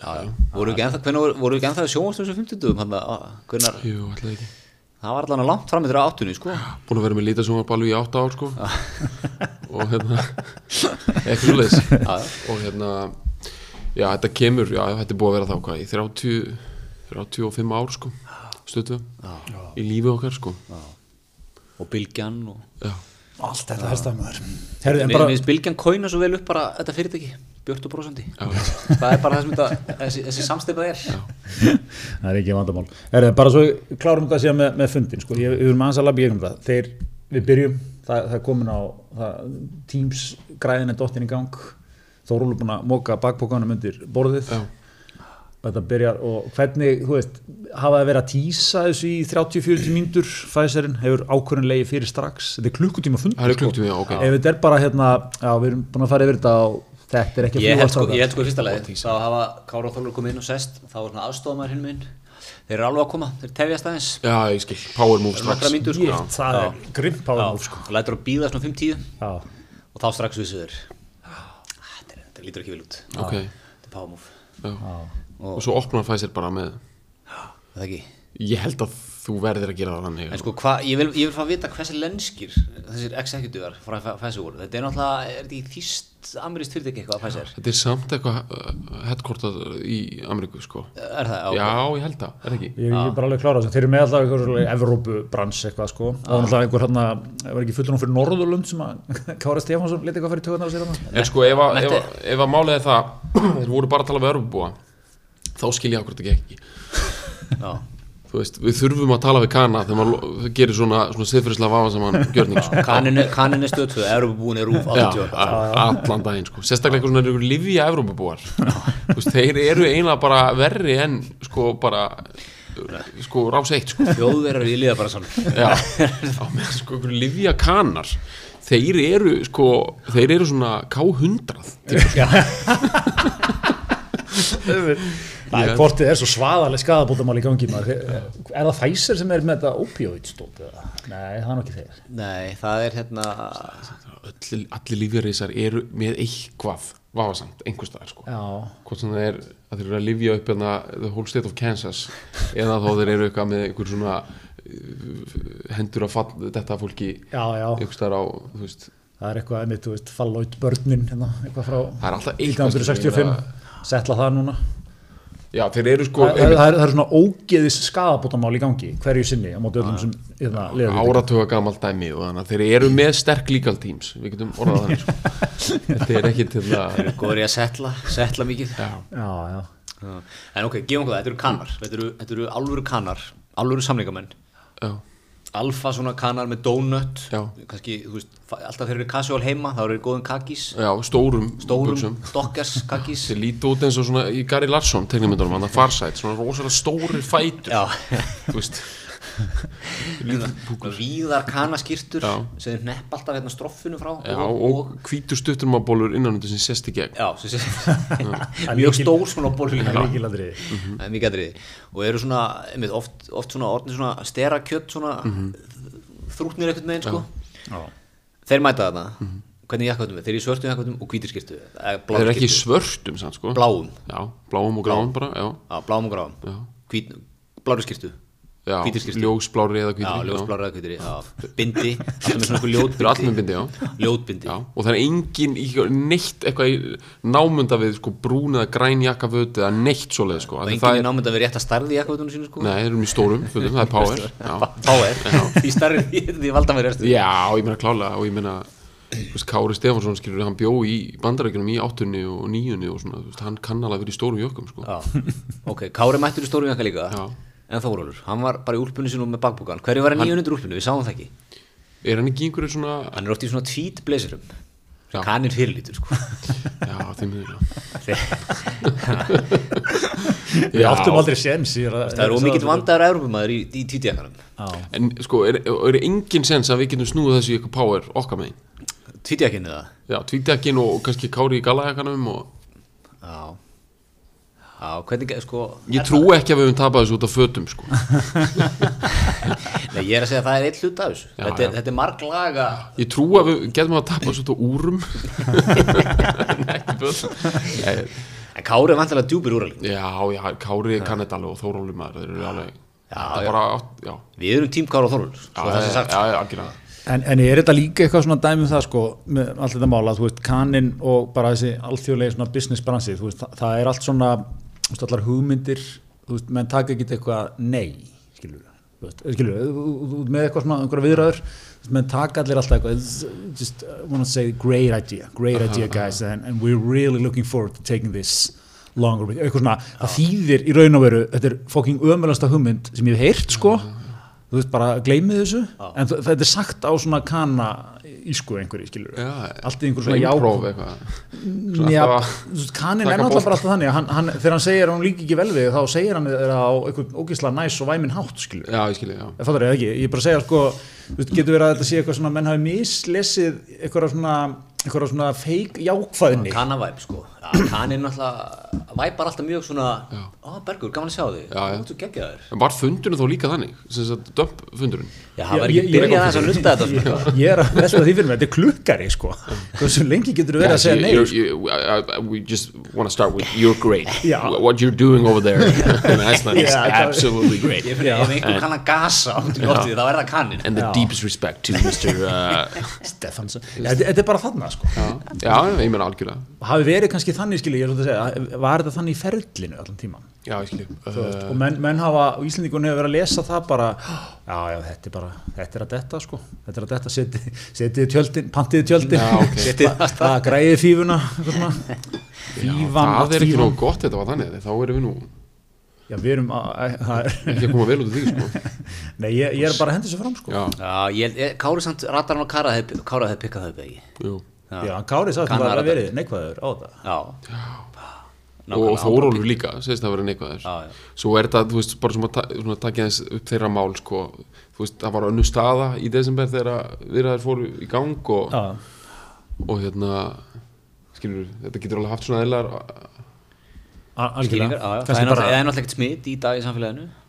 Já, já. Voru hvernig voru ekki ennþá sjónvastum sem 50 hann hvernar, Jú, alltaf ekki það var allan langt fram með þeirra áttunni, sko. Búin að vera með lítasjónvarp alveg í 8 ár sko. og hérna eitthvað svo Já, já. og hérna já þetta kemur, já þetta er búið að vera þá hvað, í 30, 35 ár sko, stötu í lífi okkar sko. Og Bylgjan og já, Allt þetta Herði, en bara Bylgjan kóina svo vel upp bara þetta fyrirtæki, Brósandi já, það er bara það sem þetta, þessi, þessi samstipað er. (laughs) Það er ekki vandamál. Herði, bara svo klárum þetta síðan með, með fundin sko. ég, Við erum aðeins að labba í gegnum það. Þeir, við byrjum, það, það er komin á það, Teams græðin er dottin í gang. Þórúlu búin að móka bakbókanum undir borðið. Já. Þetta byrjar og hvernig, þú veist, hafa það verið að tísa þessu í 30-40 mínútur Pfizerinn? Hefur ákvörðinlegi fyrir strax? Þetta er klukkutíma fundur það er klukkutími, já, ok. Ef þetta er bara hérna, já við erum búin að fara yfir þetta og þetta er ekki að Ég held sko, strákar. ég held sko í fyrsta leið þá hafa Kára og Þorlur komið inn og sest þá var svona aðstofamæður hinn minn. Þeir eru alveg að koma, þeir tefjast aðeins. Já, ég skil, power move nokkra strax. mínútur sko. Shit, það er grimm Já, power move sko. og lætur að býða svona 5-10 Já, og þá strax vissu þeir. "Ah, þetta lítur ekki vel út. Ok, þetta er power move. Já. Og svo opnar Pfizer bara með er það ekki? Ég held að þú verðir að gera það þannig en sko hvað, ég vil, ég vil fá að vita hversi lenskir þessir executivar frá Pfizer voru. Þetta er náttúrulega, er þetta í þýst amirist fyrirtæki eitthvað að Pfizer? Þetta er samt eitthvað uh, headquartað í Ameríku sko. Er það, já, ég held það, er það ekki? Ég er bara alveg klára þessu. Þeir eru með alltaf einhver Evrópubrans eitthvað sko. Og náttúrulega einhver hérna, það var ekki fullur fyrir Norðurlund sem að (laughs) Kára Stefánsson leti eitthvað fyrir tökunar á sér (clears throat) er þeir veist, við þurfum að tala við kana þegar maður gerir svona, svona siðfyrirslega vafa saman gjörning sko. (laughs) kaninu, kaninu stöðtöð Európa-búin er rúf Já, 80 a- allan daginn sko. sérstaklega svona ykkur livja veist, þeir eru eiginlega bara verri en sko bara sko rás eitt sko þjóðverðar í liða bara svona sko livja kanar þeir eru sko þeir eru svona K100 típur, sko. Það Ég- er hvort þið er svo svaðaleg skadabótamál í gangi maður. Er það Pfizer sem er með þetta opioidstótt? eða? Nei, það er nokki þeir. Nei, það er hérna allir, allir lífjarísar eru með eitthvað vafasamt, einhvers staðar sko Já, hvort sem það er að þeir eru að livja upp hérna, the whole state of Kansas (laughs) eða þá þeir eru eitthvað með einhver svona uh, hendur að fall þetta fólki já, já. einhvers staðar á, þú veist Það er eitthvað, einmitt, þú veist, Fallout börnin, hérna, eitthvað frá það er alltaf eitthvað 1965. Settla það núna. Já, þeir eru sko Það, það, það, er, það er svona ógeðis skadabótamál í gangi hverju sinni á móti öllum sem liða við. áratuga gamalt dæmi og þannig að þeir eru með sterk legal teams við getum orðað þannig sko. (laughs) þetta er ekki til að góður í að setla, setla mikið já, Já, já. Já. En ok, gefum okkur það, þetta eru kannar Þetta eru, þetta eru alvöru kannar, alvöru samlingamenn já, Alfa svona kannar með donut. Kannski, þú veist, alltaf þeir eru casual heima þá eru þeir góðum kakís. Já, stórum Stórum, dockers kakís. Þeir líti út eins og svona í Gary Larsson tegnumyndunum, hann að farsætt, svona rosalega stóri fætur. Já, þú veist víðar kanaskýrtur sem þeir nepp alltaf hérna stroffinu frá já, og hvítur stutturmabólur innan undir sem sést í gegn. Já, sem sé (laughs) Mjög stór svona bólur Það líka er er mikið aðriði og eru svona, einmitt, oft, oft svona svona stera kjött svona þrútnir einhvern veginn sko. Já. Þeir mæta þarna. Hvernig jakkaðum við? Þeir eru í svörtum jakkaðum og hvítir skýrtu þeir eru ekki í svörtum sann, sko. Bláum. Já, bláum og gráum bara já, Já, bláum og gráum. Já. Hvít, Blári skýrtu. Ljósblári eða Já, hvítir ljósblári eða hvítri Já, bindi Alltaf með svona einhver ljótbindi. með bindi, já. Ljótbindi. Já, og það er engin neitt eitthvað í námunda við sko, brún eða græn jakkaföt eða neitt svoleið sko. Og það er námynd að vera rétt að starði í jakkaðunum sínu sko. Nei, þeir eru í stórum fötum, það er power (laughs) Já, Power. Því starri því valda mér restu Já ég meina klálega og ég meina Kári Stefánsson skilur, hann bjó í bandarækjunum í áttunni og níunni og svona, hann kann alveg verið í stórum jökkum sko. Já, ok, Kári mættur í stórum jakka líka. Já. En Þórólur, hann var bara í úlpunni sinu með bakbúkan Hverju var hann 900 úlpunni, við sáum það ekki. Er hann ekki í einhverju svona Hann er oft í svona tweet blazerum. Kaninn fyrirlítur sko. (laughs) Já, þeim miður já. (laughs) Við áttum aldrei séns í Það er ómikið vandaður Európumæður í, í tweetjakkanum En sko, er, er engin sens að við getum snúið þessu í eitthvað power okkar megin? Tweetjakkin eða? Já, tvítekkin og kannski Kári í galajakkanum og Já Já, hvernig, sko Ég trú ekki að við höfum tapað þessu út af fötum sko. Nei, ég er að segja að það er eitt hlut af þessu. Já, þetta, er, þetta er marglaga Ég trú að við getum að tapað þessu út af úrum. (laughs) En ekki fötum. Nei, En Kári er vantilega djúpir úralík Já, já, Kári kann þetta alveg og Þóróli maður Þeir eru alveg Já, er bara, átt- já, Við erum tím Kári og það algjörlega. En, en er þetta líka eitthvað svona dæmi um það sko, með allt þetta mála, þú veist, kaninn og bara þessi alþjóðlega svona business bransi, þú veist, það, það er allt svona, þú veist, allar hugmyndir, þú veist, menn taka ekki eitthvað nei, skilur við, þú veist, skilur við, með eitthvað svona, einhverja viðræður, þú veist, menn taka allir alltaf eitthvað, it's just, I want to say, great idea, great idea guys, and, and we're really looking forward to taking this longer, with you." eitthvað svona, það þýðir í raun og veru, þetta er fucking ömulasta hugmynd sem ég hef heyrt, sko, þú veist bara gleymið þessu en þ- þetta er sagt á svona kana ísku einhverju skilur Já, allt í einhverju svona eitthvað. Svona Já, kanin er náttúrulega bara alltaf þannig hann, hann, þegar hann segir að hún líki ekki vel við þá segir hann það á einhvern ógeðslega næs og væminn hátt skilur Já, ég já. Það fattar ég ekki, ég er bara segja sko, þú veist, getur verið að þetta sé eitthvað svona menn hafi mislesið eitthvað svona, svona feik jákvæðni. Kanavæp sko Já, Kaninn náttúrulega væpar alltaf mjög svona Ó, Bergur, gaman að sjá þig. Þú geggjaður. Var fundurinn þó líka þannig? Sem sagt dömp fundurinn? Já, það var ekki byrjað aðeins að nutta þetta ég, sko. ég er að velta því fyrir mér, þetta er klukkari sko, hversu lengi getur verið að segja nei sko. We just want to start with You're great. What you're doing over there. In Iceland is absolutely great. Ég fyrir, ef einhver kann að gasa þá er það kaninn And the deepest respect to Mr. Uh, (laughs) Stefansson, þetta er bara þarna sko. Já, já, ég meina algjörlega hafi verið kannski þannig skilji, ég er svolítið að segja var þetta þannig í ferlinu allan tíman Já, ég skilji uh, og menn, menn hafa, og Íslandingun hefur verið að lesa það bara, já, já, þetta er bara þetta er að detta, sko, þetta er að detta setið setið tjöldin, pantiði tjöldin Já, ok. (laughs) Setið það, græði fífuna eitthvað svona. (laughs) fífan, Það er ekki nóg gott þetta var þannig Þá erum við nú já, við erum að, er, ekki að koma vel út af því sko. (laughs) nei, ég, ég er bara að henda þessu fram, sko. Já, Já, ég, Kári samt ratar hann og Kára hefði Kára hefði pikkað þau begi jú já, Kári sagði að það að var verið neikvæður á það. Já. Og Nákvæmlega. Þórólfur líka, segist það að vera neikvæður. Já, já. svo er þetta, þú veist, bara sem að takja þess upp þeirra mál, sko. Þú veist, það var önnu staða í desember þegar viðræðar fóru í gang og, já, og hérna skilur, þetta getur alveg haft svona eðlar A- skýringar, algjörlega já, já. það er náttúrulega það er ekkert smitt í dag í samfélaginu. Já.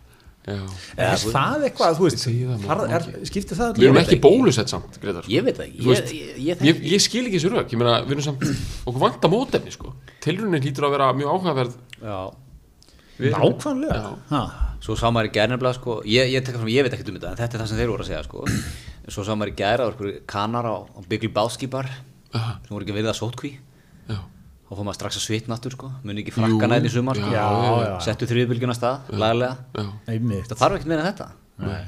Er það eitthvað, þú veist það, er, skiptir það Við erum ekki bólusett samt, Gretar ég veit það ekki, ég, ég, skil ekki þessu rauk Ég meina, við erum samt Okkur vanta mótefni, sko. Tilrunin hlýtur að vera mjög áhugaverð. Nákvæmlega. Svo sá maður í gærnefnilega sko, ég, ég, ég veit ekkert um þetta en þetta er það sem þeir voru að segja sko. Svo sá maður í gæra á einhverju kanar á, bar Aha. sem voru ekki verið að sótkví Já, þá fór maður strax að svitna aftur sko. muni ekki Jú, frakkana einn í sumar sko. já, já, já. settu þriðbylgjuna stað, laglega það þarf ekkert meira en þetta Nei.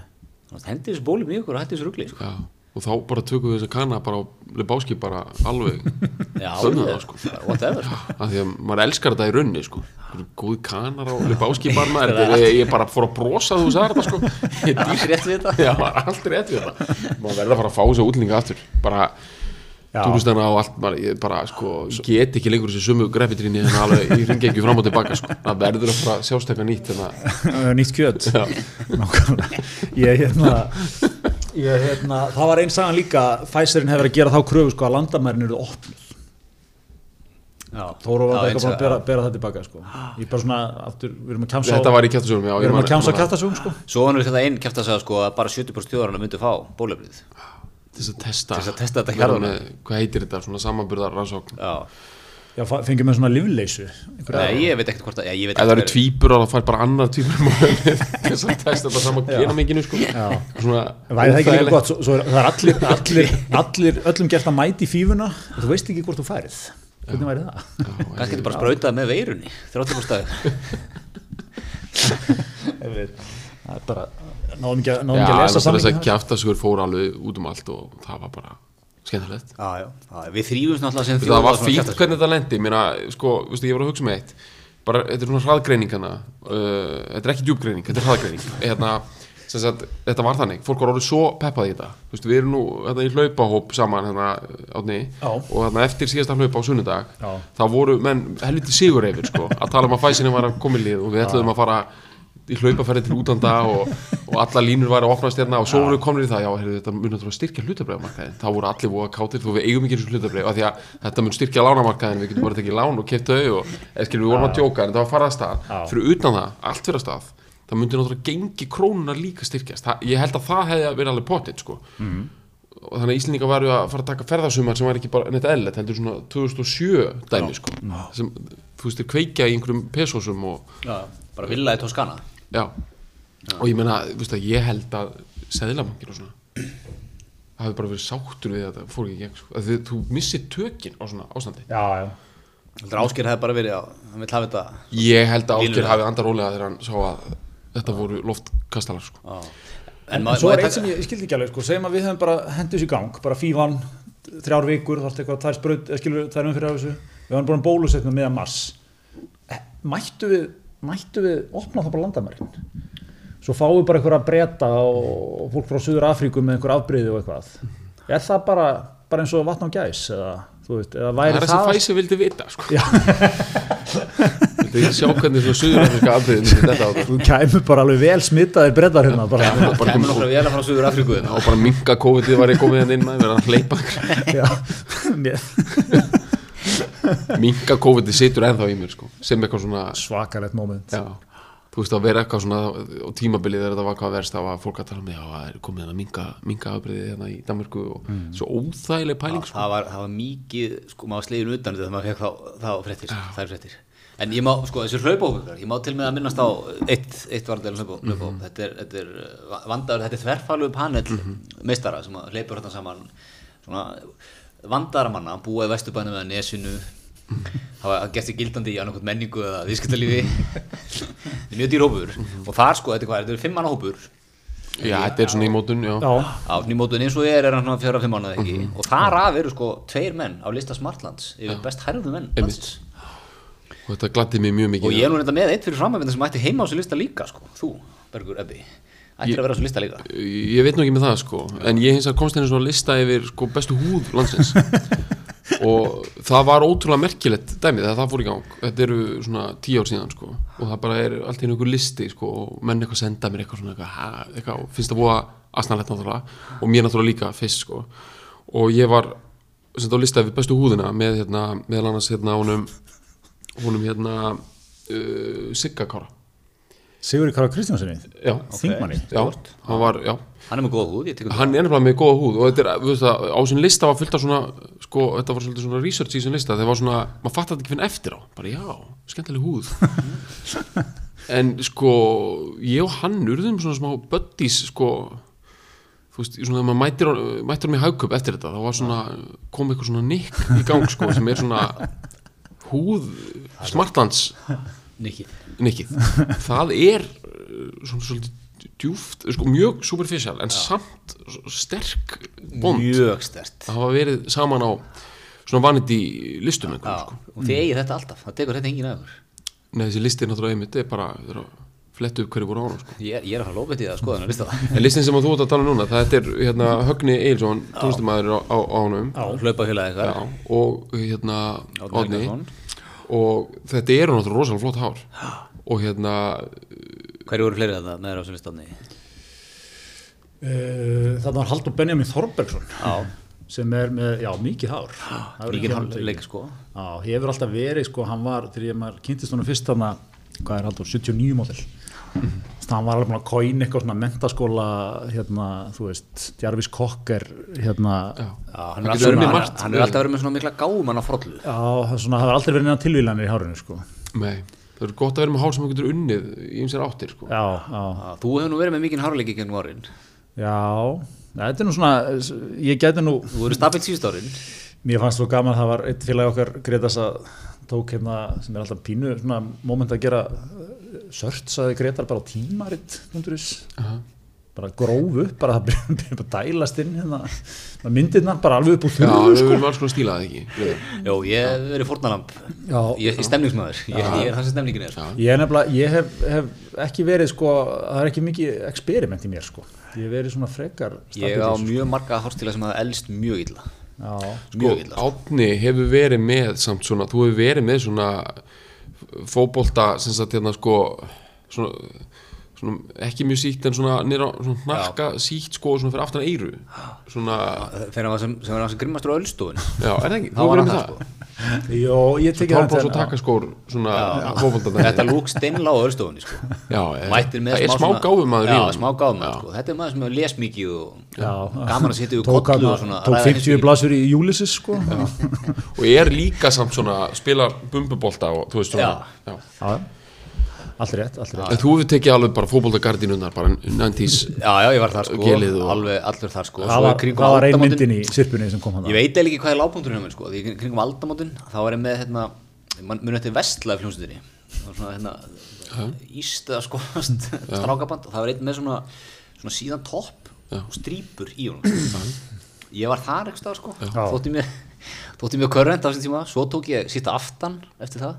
Þannig að hendi þessu bólum í ykkur og hætti þessu rugli sko. já Og þá bara tökum við þessa kanna bara á Lebowski bara alveg (laughs) ég- það, sko. bara whatever sko. af því að maður elskar þetta í runni sko Það góði kanar á Lebowski bar maður Þetta er- ég bara fór að brosa þú sagði þetta sko (laughs) Ég allt dýr rétt við þetta Já, það er allt rétt við þetta Maður verður að fara að fá þessu útlinga aftur Bara. Túristana og allt maður, ég bara sko get ekki lengur þessi sumu grefitrinni en alveg ég ringi ekki fram og tilbaka sko. Það verður að fara sjástekka nýtt en að (laughs) nýtt kjöt. Nákvæmlega. ég hérna ég hérna það var einn sagan líka Pfizerinn hefur að gera þá kröfu sko að landamærin eru opnuð. Já, Þóru var og- að bera, bera það tilbaka sko. Ég bara svona aftur við erum að kjamsa þetta var í kjæftasögum já, við erum að kjamsa man- kjæftasugum sko. Svo var þetta einn segja sko, að bara 70% þjóðarana myndu fá bólefnið til þess að testa að testa með, hvað heitir þetta, svona samanburðar rannsókn já, já fengjum við svona livleysu Nei, ég veit ekkert hvort að já, ég veit ef það eru ekkert tvíbur þá fær bara annar tvíbur til þess að (laughs) testa þetta saman genamenginu sko. Já. svona væri það ekki líka gott svo, svo er, það er allir, allir, allir öllum gert að mæti í fífuna og þú veist ekki hvort þú færið hvernig væri það? kannski þetta bara sprautað með veirunni 30% stæð (laughs) (laughs) það er bara náðum ekki, að- náðum Já, ekki að lesa þess að kjæftasögur fór alveg út um allt og það var bara skemmtilegt. Já, já, já, við þrýfumst náttúrulega sem það var fínt hvernig þetta lendi. Mér sko, veistu, ég var að hugsa með eitt. Bara, þetta er svona hraðgreining hana uh, þetta er ekki djúbgreining, þetta er hraðgreining. Hérna, sem sagt, þetta var þannig. Fólk var orðið svo peppað í þetta. Veistu, við erum nú hérna, í hlaupahóp saman hérna, átni, Já. og hérna, eftir síðasta hlaupa á sunnudag Já. þá voru menn helviti sigur yfir sko, að tala um að fæsinni var að koma í lið og við ætluðum að fara í hlaupaferði til útanda og, (laughs) og alla línur væri að opnast hérna og svo voru við komin í það, já, heyrðu, þetta mun náttúrulega styrkja hlutabræðamarkaðin, þá voru allir voða kátir þú við eigum ekki þessu hlutabræð, af því að þetta mun styrkja lánamarkaðin, við getum bara tekið lán og keft þau og eða skilur við vorum að djóka en það var farað að stað, fyrir utan það, allt fyrir að stað það myndi náttúrulega gengi krónuna líka styrkjast, það, ég held að það hefði verið alveg potið sko. Og þannig að Íslendinga varu að fara að taka ferðasumar sem var ekki bara neitt eðlert, heldur svona 2007 dæmi sko, sem þú veist, er kveikja í einhverjum pesosum og já, bara villaði tóskana Já. og ég meina, þú veist að ég held að seðlabankir og svona (clears throat) hafi bara verið sáttur við að það fór ekki í gegn sko. að þið, þú missir tökin á svona ástandi já, já heldur ásker hefði bara verið á hann vil hafa þetta ég held að Ásker það. hafi andar rólega þegar hann sá að þetta voru loftkastalar sko. já. En maður- svo er eitt sem ég, ég skildi ekki alveg, sko, segjum að við höfum bara hendið þessu í gang, bara fífan, þrjár vikur, þarfst eitthvað, þær spraut, eða skilur þær umfyrir af þessu, við höfum bara bólusett með meðan mars. Eh, Mættu við, mættu við opna það bara landamærin? Svo fáum við bara eitthvað að breyta og fólk frá Suður Afríku með einhver afbreyði og eitthvað. Er það bara, bara eins og vatn á gæs, eða, þú veist, eða það er það sem Fæsi vildi vita sko. (laughs) Er sjá hvernig svona suðurafrika afbreyðin þetta á það Þú kæmur bara alveg vel smittaðir breytar hérna, bara. bara kemur nokkra vel að fara á Suður Afríku hérna. og bara minga COVID-ið var ég komið hérna inn maður verið að hleypa (laughs) minga COVID-ið situr ennþá í mér sko. sem eitthvað svona svakalegt moment. Já, þú veist að vera eitthvað svona á tímabilið þegar þetta var hvað verst þá var fólk að tala með, já, það er komið að minga, minga afbreyðið hérna í Danmarku og svo óþægileg pæling sko. það, var, það var mikið sko, maður slegin utan þegar maður fekk þá, þá fréttir, þær fréttir en ég má, sko, þessi hlaupahópingar ég má til með að minnast á eitt, eitt varðlega hlaupahóp Mhm. þetta er, þetta er uh, vandaður, þetta er þverfalegu panel Mhm. meistara sem að hleypur hérna saman svona vandaðara manna, búa í vesturbænum eða nesinu hafa gert sér gildandi í annarkot menningu eða viðskiptalífi. Þetta (laughs) er mjög dýr hópur. Og þar sko, þetta er hvað, þetta er fimm manna hópur. Já, þetta er svona í mótun, já, Já, á nýmótun eins og er er hann svona fjóra fimm mánuð ekki? Mhm. og þar af eru sko tveir menn á lista Smartlands yfir best hærðu menn og þetta gladdi mig mjög mikið og ég er nú reynda með eitt fyrir framöfnda sem ætti heima á þessu lista líka sko, þú, Bergur Ebbi ættir Ég- að vera á þessu lista líka? Ég veit nú ekki með það, sko. En ég hins að komst henni svona lista yfir sko, bestu húð landsins. (laughs) Og það var ótrúlega merkilegt dæmið þegar það fór í gang. Þetta eru svona tíu ár síðan, sko. Og það bara er allt í einhver listi, sko og menn eitthvað senda mér eitthvað svona eitthvað, eitthvað finnst það búa asnalegt náttúrulega. Og mér náttúrulega líka fyrst, sko. Og ég var sem þetta á lista yfir bestu húðina með hérna, meðal annars hérna honum honum hérna uh, Sigga Kára Sigurður Kára Kristjánssoni Já, Þingmanni já, hann var, já. Hann er með góða húð, hann er nefnilega með góða húð og þetta er, þú veist það, á sin lista var fullt af svona sko, þetta var svolítið svona research í sin lista þegar var svona, maður fattar þetta ekki finn eftir á. Bara já, skemmtileg húð. (laughs) En sko ég og hann urðum svona smá buddies sko þú veist, svona þegar maður mætir, mætir í haugköp eftir þetta, þá var svona kom eitthvað svona nikk í gang sko sem er svona húð smartlands. Nikki nikkið það er uh, svona svolítið djúft, sko, mjög superficial en samt svo sterk bond Mjög stert það hafa verið saman á svona vaniti listum Já, einhverjum sko. og þið eigið þetta alltaf, það tekur þetta enginn aður Nei, þessi listi er náttúrulega einmitt, það er bara það er að fletta upp hverju voru á hana sko. Ég, ég er að fara lófið til það að skoða hann að lista en listin sem þú ert að tala um núna, það er hérna Högni Eilsson, tónlistamæður á, á, á honum. Hlaupa félagið eitthvað Já, og hérna Helgason. Og þetta eru náttúrulega rosalega flott hár. Og hérna Hverju voru fleiri þetta með þér á þessu listanni? Uh, Þarna var Haldur Benjamin Þorbergsson sem er með, já, mikið hár. Mikið ekki hann alveg leik tekið. sko. Já, hefur alltaf verið, sko, hann var þegar ég kynntist honum fyrst þarna hvað er Haldur, 79 mótil hann var alveg búin að kóin eitthvað svona mentaskóla, hérna, þú veist Jarvis Kokker, hérna já, Já, hann Hann er verið með- margt. hann er alltaf verið með svona mikla gáum hann á frollu. Já, er svona, það var aldrei verið neina tilvílanir í hárinu, sko. Nei, það er gott að vera með hár sem þú getur unnið í ymsir áttir sko. já, Þú hefur nú verið með mikinn hárleiki gennum árin. Já. Þetta er nú svona, ég gæti nú Þú voru stabilt síðust árin. Mér fannst svo gaman að það var eitt félag okkar Gretas að tók hérna sem er alltaf pínu svona moment að gera sört saði Gretar bara á tímaritt bara gróf upp, bara það byrja bara að dælast inn hérna, myndirnar bara alveg upp úr Já, þurru við sko. erum alls konar stílað ekki? Jó, ég hef verið fórnalamb Já. Ég er stemningsmaður, ég, ég er það sem stemningin er. Sko. Ég er nefnilega, ég hef, hef ekki verið sko, það er ekki mikið experiment í mér sko, ég hef verið svona frekar Ég á mjög marga hárstíla sem hafa elst mjög illa. Já, Sko, Mjög illa. Sko. Átni hefur verið með samt svona, þú hefur verið með svona fótbolta sem sagt hérna sko svona, svona ekki mjög sítt en svona nýra svona hnakka sítt sko svona fyrir aftan eyru. Svona, Þegar var sem, sem var sem grimmastur á öllstofun já, er það ekki, þú hann með það það. Sko Jó, ég tekið Tálbrós og takaskór svona fótbolta Þetta lúk steinla á öllstofunni sko. Já, Mættir með það er smá gáfum maður Já, smá gáfum maður sko. Þetta er maður sem hefur les mikið og Já, gaman að yfir tók, kollu og svona tók ræða 50 heimspeki. blasur í Júlisis sko. Og er líka samt svona spilar bumbubolta og þú veist svona já. já, allt rétt, allt rétt. En þú hefur tekið alveg bara fótboltagardinunnar bara 90s Já, já, ég var þar sko. og- Alveg allur þar sko. Það Svo var, var ein myndin í sirpunni sem kom hann Ég veit eiginlega ekki hvað er lágpunkturinn hjá mér sko Því kringum aldamótin Þá var ég með hérna Muni eftir vestlaði fljómsveitinni Það var svona hérna Íst eða (laughs) skoðast Strákaband Og það var einn með svona Svona síðan topp. Og strípur í honum Ég var þar ekki stað sko. Þótti mér Þótti mér körrent á þessum tíma. Svo tók ég síta aftan eftir það.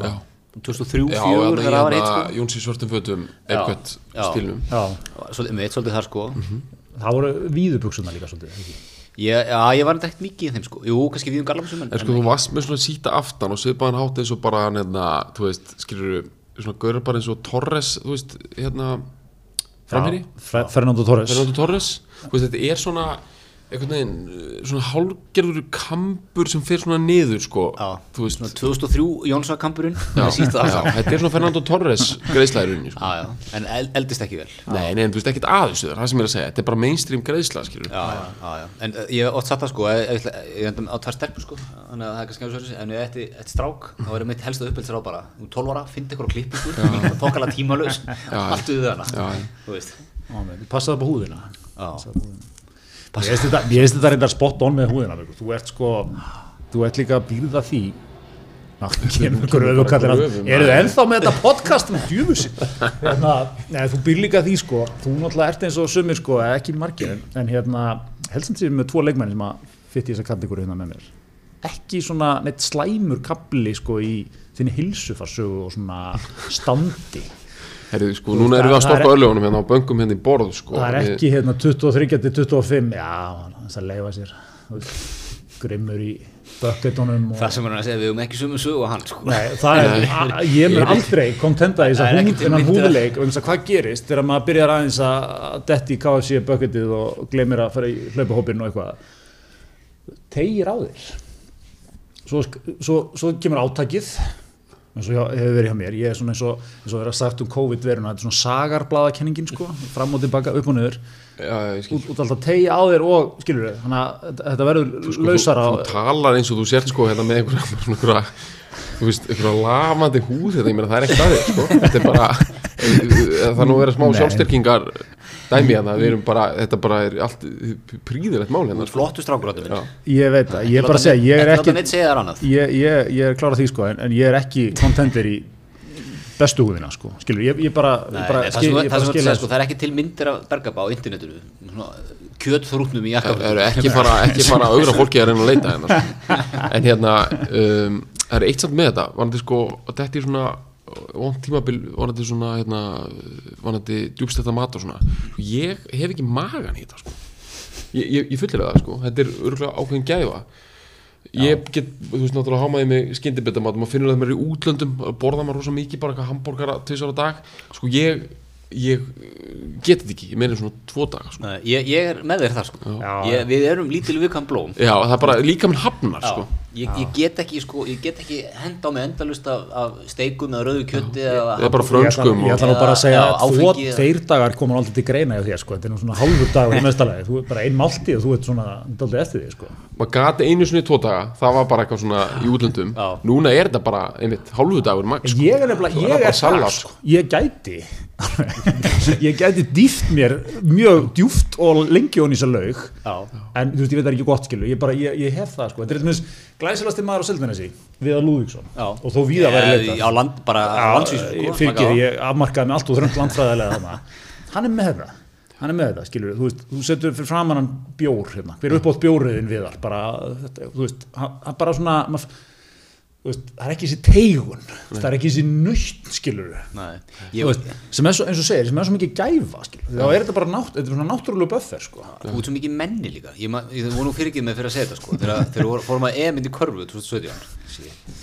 Já, 2003, já 2004 hérna þegar það var í eitt hérna sko? Jóns í svörtum fötum Epcot Já, Svolítið, með eitt svolítið þar sko. Það voru víðubuxuna líka svolítið ekki? ég, Já, ég var ekkert mikið í þeim sko. Jú, kannski við um gallabúsum En sko þú varst með svona síta aftan og svipaðan hátt eins og bara hérna, þú veist, skilur svona gaurar bara eins og Torres, þú veist, hérna Fernando Torres. Fernando Torres. Þú veist, þetta er svona einhvern veginn, uh, svona hálgerður kampur sem fer svona niður sko, Já, þú veist. svona 2003 Jónsakampurinn þetta er svona Fernando Torres greiðslæðurinn sko. Já, já, en eld, eldist ekki vel. Nei, nei, en þú veist ekkert aðeins það það sem ég er að segja, þetta er bara mainstream greiðsla skilur Já, já, já, já. En uh, ég hef oft satt það sko Ég, ég, ég, ég endum á tvær stelpur sko Þannig að það er kannski að þessu En ef þetta er strák Þá er mitt helsta uppeldsar á bara. Þú 12 ára, fyndi ykkur á klippingu Tókala tímalus Allt við hana Já. Þú veist. Já, menn, Passaðu upp á húðina? Já, Ég veist þetta, þetta reyndar spot on með húðina. Þú ert sko, þú ert líka að býrða því. Eru þið ennþá með þetta podcast með djúfusi hérna, þú býr líka því sko. Þú náttúrulega ert eins og sumir sko, ekki margir. En, hérna, helst sem með tvo leikmenni sem að fytti þessa kategóri hérna með mér. Ekki svona neitt slæmur kapli sko í þinni hilsufarsögu og svona standi Herðu, sko, núna erum við að það stoppa örlögunum hérna á böngum hérna í borð sko. það er ekki hérna 23 til 25 já, þess að leifa sér grimmur í bökketunum og... það sem er hann að segja Við höfum ekki sömu sögu og hann sko. Nei, það er, ég mun aldrei kontenta í þess Það að að- húðleik og þess að hvað gerist þegar maður byrjar aðeins að detti í KFC bökketið og glemir að fara í hlaupahópin og eitthvað. Tegir á þér. Svo, svo, svo kemur átakið eins og hefur verið hjá mér, ég er svona eins og, eins og verið að sagt um COVID-veruna, þetta er svona sagarbladakenningin sko, fram og tilbaka, upp og niður. Já, út, út alltaf tegja á þér og skilur við, þannig að þetta- verður sko, lausara þú, þú talar eins og þú sért sko hérna með einhverja, (laughs) þú veist, einhverja lamandi húð þetta, ég meina það er ekkert aðeins sko. Þetta er bara, (laughs) það er nú vera smá sjálfstyrkingar dæmi hérna, við erum bara, þetta bara er allt príðilegt mál hérna sko. flottu strákur áttu Já. minn ég veit það, ég er bara að segja, ég er ekki ég, ég, ég er klárað því sko, en, en ég er ekki kontender í bestu húðina sko, skilur, ég, ég bara, Nei, bara, það skil, það bara sem þú skil segir, sko, það er ekki til myndir af bergaba á internetinu kjötþrútnum í Það jakka eru ekki fara, ekki fara að augra fólki að reyna að leita hérna sko. en hérna um, það er eitt samt með þetta vanandi sko, þetta er svona vond tímabil, vanandi svona hérna, vanandi djúbstætta mat og svona ég hef ekki magan í þetta sko. ég, ég, ég fullir það sko þetta er örgulega ákveðin gæfa ég get, þú veist náttúrulega hámaði með skyndibitamat, maður finnur það mér í útlöndum borða maður rosa mikið, bara eitthvað hambúrgara tvisar á dag, sko ég ég get þetta ekki, ég meina svona tvo daga sko. Ég, ég er með þér þar sko. Já. ég, við erum lítil viðkvæm blóm já, það er bara líka minn hafnar sko. Ég, ég get ekki sko, ég get ekki henda á mig endalust af, af steikum eða rauðu kjötti eða ég frönskum ég og, ætla nú bara að segja að tvo, áfengi eða- þeir dagar komur aldrei til greina hjá þér sko, þetta er nú svona hálfur dagur í mestalagi, þú er bara ein málti og þú ert svona daldið eftir því sko. maður gati einu sinni tvo daga. Það var bara eitthvað svona í útlöndum. Já. núna er þetta bara, einmitt, hálfu dagur max, sko. ég er nefnilega, ég er salat, það sko. ég gæti (laughs) ég gæti dýft mér mjög djúft og lengi hon í þessa laug. Já. en þú veist, ég veit það er ekki gott skilu ég, bara, ég, ég hef það sko, þetta er eitthvað glæsilasti maður á Seldmennesi, Viðar Lúðvíksson. Já. og þó víða væri Eh, leitað. á land, bara landsvísu sko, fyrir á. ég afmarkaði með allt og þrönd landfræðilega þarna. Hann er með það hann er með þetta, skilur þú veist, þú setur fyrir framan hann bjór hérna, hver er uppátt bjóriðin viðar bara, þetta, þú veist, hann, bara svona mað, þú veist, það er ekki þessi teigun það er ekki þessi nöytt, skilur veist, sem er svo, eins og segir, sem er svo mikið gæfa skilur, þá er þetta bara nátt, þetta er náttúrulega böffer sko. ert svo mikið menni líka. Ég, ég voru nú fyrirgið með fyrir að segja þetta sko. Þegar, fórum að EM indi körfu 2017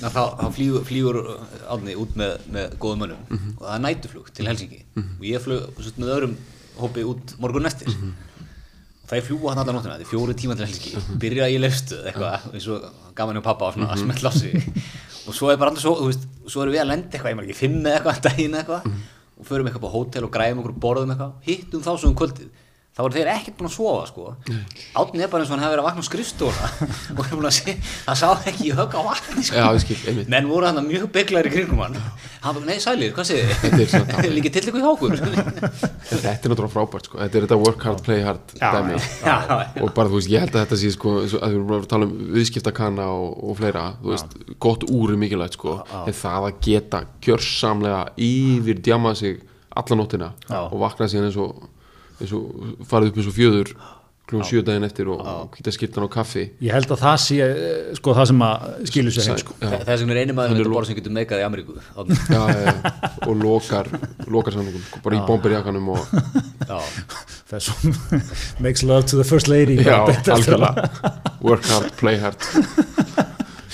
þá, þá flýgur, flýgur átni út með, með góðum mönnum. Og það er nætuflug til Helsingi og ég svo, með öðrum hópi út morgun eftir. Og það er fljúa hann allar nóttina, þetta er fjóri tíma til Helsingi byrja í lefstu eitthvað eins og gaman hjá pappa og svona að smetla á sig og svo er bara alltaf svo, þú veist, svo erum við að lenda eitthvað, ég maður ekki eða eitthvað daginn eitthvað. Og förum eitthvað på hótel og græfum okkur borðum eitthvað. Hittum þá svo um kvöldið þá voru þeir ekkert búin að sofa sko. Átni er bara eins og hann hefði verið að vakna á skrifstóra (laughs) og er búin að sé, það sá ekki í högg á vatni sko. Já, skil, menn voru hann mjög bygglar í kringum hann. Hann bara, nei sælir, hvað Þetta er svona (laughs) þið? þannig. líkið til ykkur hjá okkur? En (laughs) þetta er náttúrulega frábært sko. þetta er þetta work hard, play hard Já, dæmi. Já, og bara þú veist, ég held að þetta sé sko, að við erum að tala um viðskiptakana og, og fleira, þú veist, gott úr er mikilvægt sko, en það að geta gjörsamlega yfir djama sig alla nóttina og vakna síðan eins og, og farið upp eins og fjöður klúan sjö daginn eftir og hvita skiptan á kaffi. Ég held að það sé eh, sko, það sem að skilur sér heim sko. Það er sem er eini maður með borð sem getur meikað í Ameríku. (laughs) Já, já, já, og lokar lokar samningum, bara í bomberjakkanum og þessum (laughs) makes love to the first lady. Já, að- algjörlega. Work hard, play hard.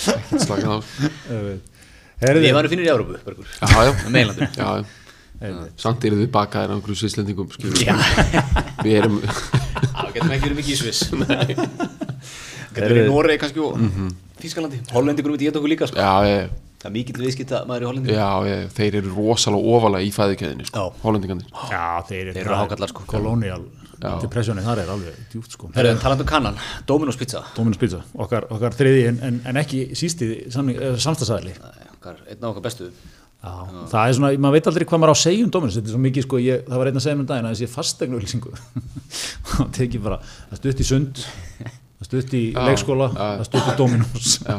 Ekkert slagið á. Ég var finnir í Európu með meilandur. Samt eru þið bakaðir á einhverju svislendingum (laughs) við erum það getum ekki verið mikið í Sviss. (laughs) Getur verið í Noregi kannski og Þískalandi Hollandi grúið ég okkur líka sko. já, ég, það er mikill viðskipta maður í Hollandi. Já, ég, þeir eru rosalega ofalega í fæðikeðinni sko, já, þeir, Þeir eru hákarlar, sko. kolonial Já. depressioni þar er alveg djúpt sko. Herru, talandi um kannan, Dominos pizza. Dominus Pizza, okkar, okkar þriði en, en, en ekki sísti samstagsæðli okkar, einn af okkar bestu Já, það er svona, maður veit aldrei hvað maður á að segja um Dominus, þetta er svo mikið sko, ég, það var einn að segja um daginn að þessi fastegnu auðlýsingu (laughs) og tekið bara, það stutt í sund það stutt í Já, leikskóla það stutt í Dominus (laughs) já.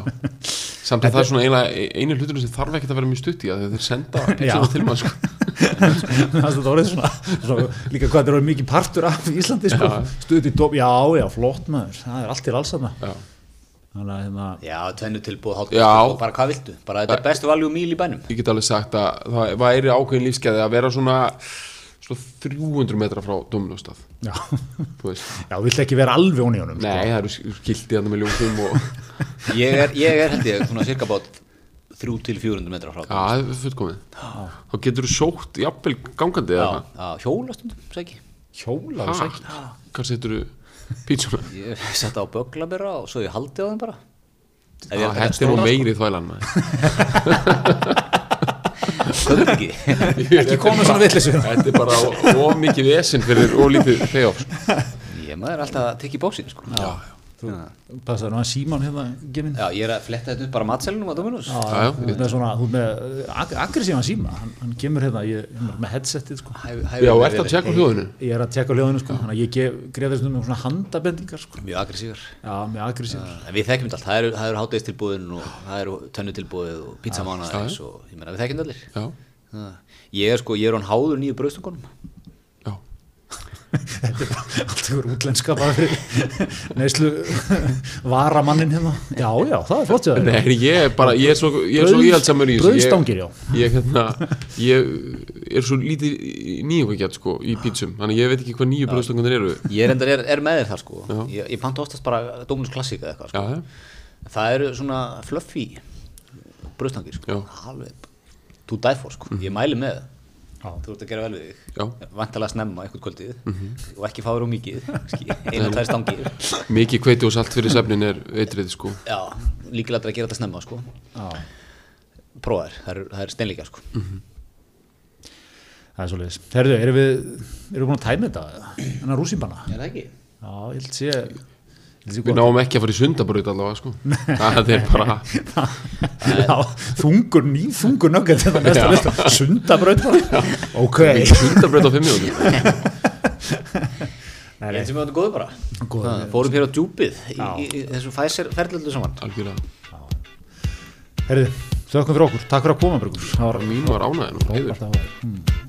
samt að það er svona einu hlutur sem þarf ekkert að vera mjög stutt í að þeir senda (laughs) Já. til mann sko. það er orðið svona, svona líka hvað þetta er mikið partur af Íslandi sko, stutt í Dominus, já, já, flott maður. Það er allt til alls að hérna, já, tvennu tilbúð, hálf Já. og bara hvað viltu? Bara þetta er bestu valjú míl í bænum. Ég get alveg sagt að það væri ákveðin lífskeiði að vera svona, svona 300 metra frá Dominostað já, þú veist. (laughs) Já, vill ekki vera alveg onni í honum sko. Nei, það eru skiltið hann með ljósum og (laughs) ég er, ég er held ég, svona cirka bát 3 til 400 metra frá Já, það er fullkomið. Þá getur þú sótt jafnvel gangandi já, hjólastundum, sæki hjóla sækja Ha? Hvað setur þú pítsuna? ég setta á böglabera og svo ég haldi á þeim bara Það hætti nú meiri þvælan maður. (laughs) höfum ekki Ekki komið svona vitleysu. Þetta er bara of mikið vesinn fyrir of lítið payoff sko. Ég maður er alltaf að tekja í bóksinn sko. Já, Þú passaði nú að Símon hérna gefinn. Já, ég er að fletta þetta upp bara matselunum á Dominus Já, Já, þú ert með svona, þú ert með ag aggressívan síma, hann, hann kemur hérna, ég er með headsetið sko, Hæ- hæ- Já, verið- ert að tjekka hljóðinu? Ég er að tjekka hljóðinu sko, þannig að ég gef, greið þessum með svona handabendingar sko, Mjög aggressívar já, með aggressívar. En við þekkjum þetta allt, það eru, hátegistilbúðin og það eru tönnutilbúðið og pizzamánaðis og ég meina við þekkjum þetta allir. Ég er sko, ég er hann háður nýju brauðstungunum já Þetta er bara allt ykkur útlenska bara fyrir neyslu varamannin hérna. Já, já, það er flott. Nei, ég er bara, ég er svo, ég er svo Brauð- íhaldsamur í þessu brauðstangir, já. Ég, hérna, ég er svo lítið nýjungakjart sko í pítsum Þannig ég veit ekki hvað nýju bröðstangunir eru Ég er, er, er með þér þar sko Já. Ég, ég panta oftast bara Dominus Classic eða eitthvað sko. Já, já, Það eru svona fluffy brauðstangir sko. Alveg To die for sko, ég mæli með Já. Þú ert að gera vel við þig Já. Mhm. Vantalega snemma eitthvað kvöldið og ekki fáður og mikið (laughs) einu og tvær stangir mikið kveiti og salt fyrir sefnin er eitrið sko Já, líkilega að gera þetta snemma sko Já, Prófaðir, það er, það er steinleika sko það er svo leiðis. Herðu, erum við, erum við búin að tæma þetta? Þannig að rúsínbanna? Er það ekki? Já, ég held sé, held sé Við náum ekki að fara í sundabraut allavega sko Það er bara (laughs) Já, þungur, ný þungur nöggið þetta næsta Já. lista. Sundabraut bara. (laughs) Ok. sundabraut á fimm mínútur (laughs) Nei, Ég nei, sem við áttum góðu bara. Það, Fórum hér á djúpið í, í, í þessu Pfizer ferðlöldu saman Algjörlega herðu, þökkum fyrir okkur. Takk fyrir að koma, Brugur. Það var Mín var ánæðin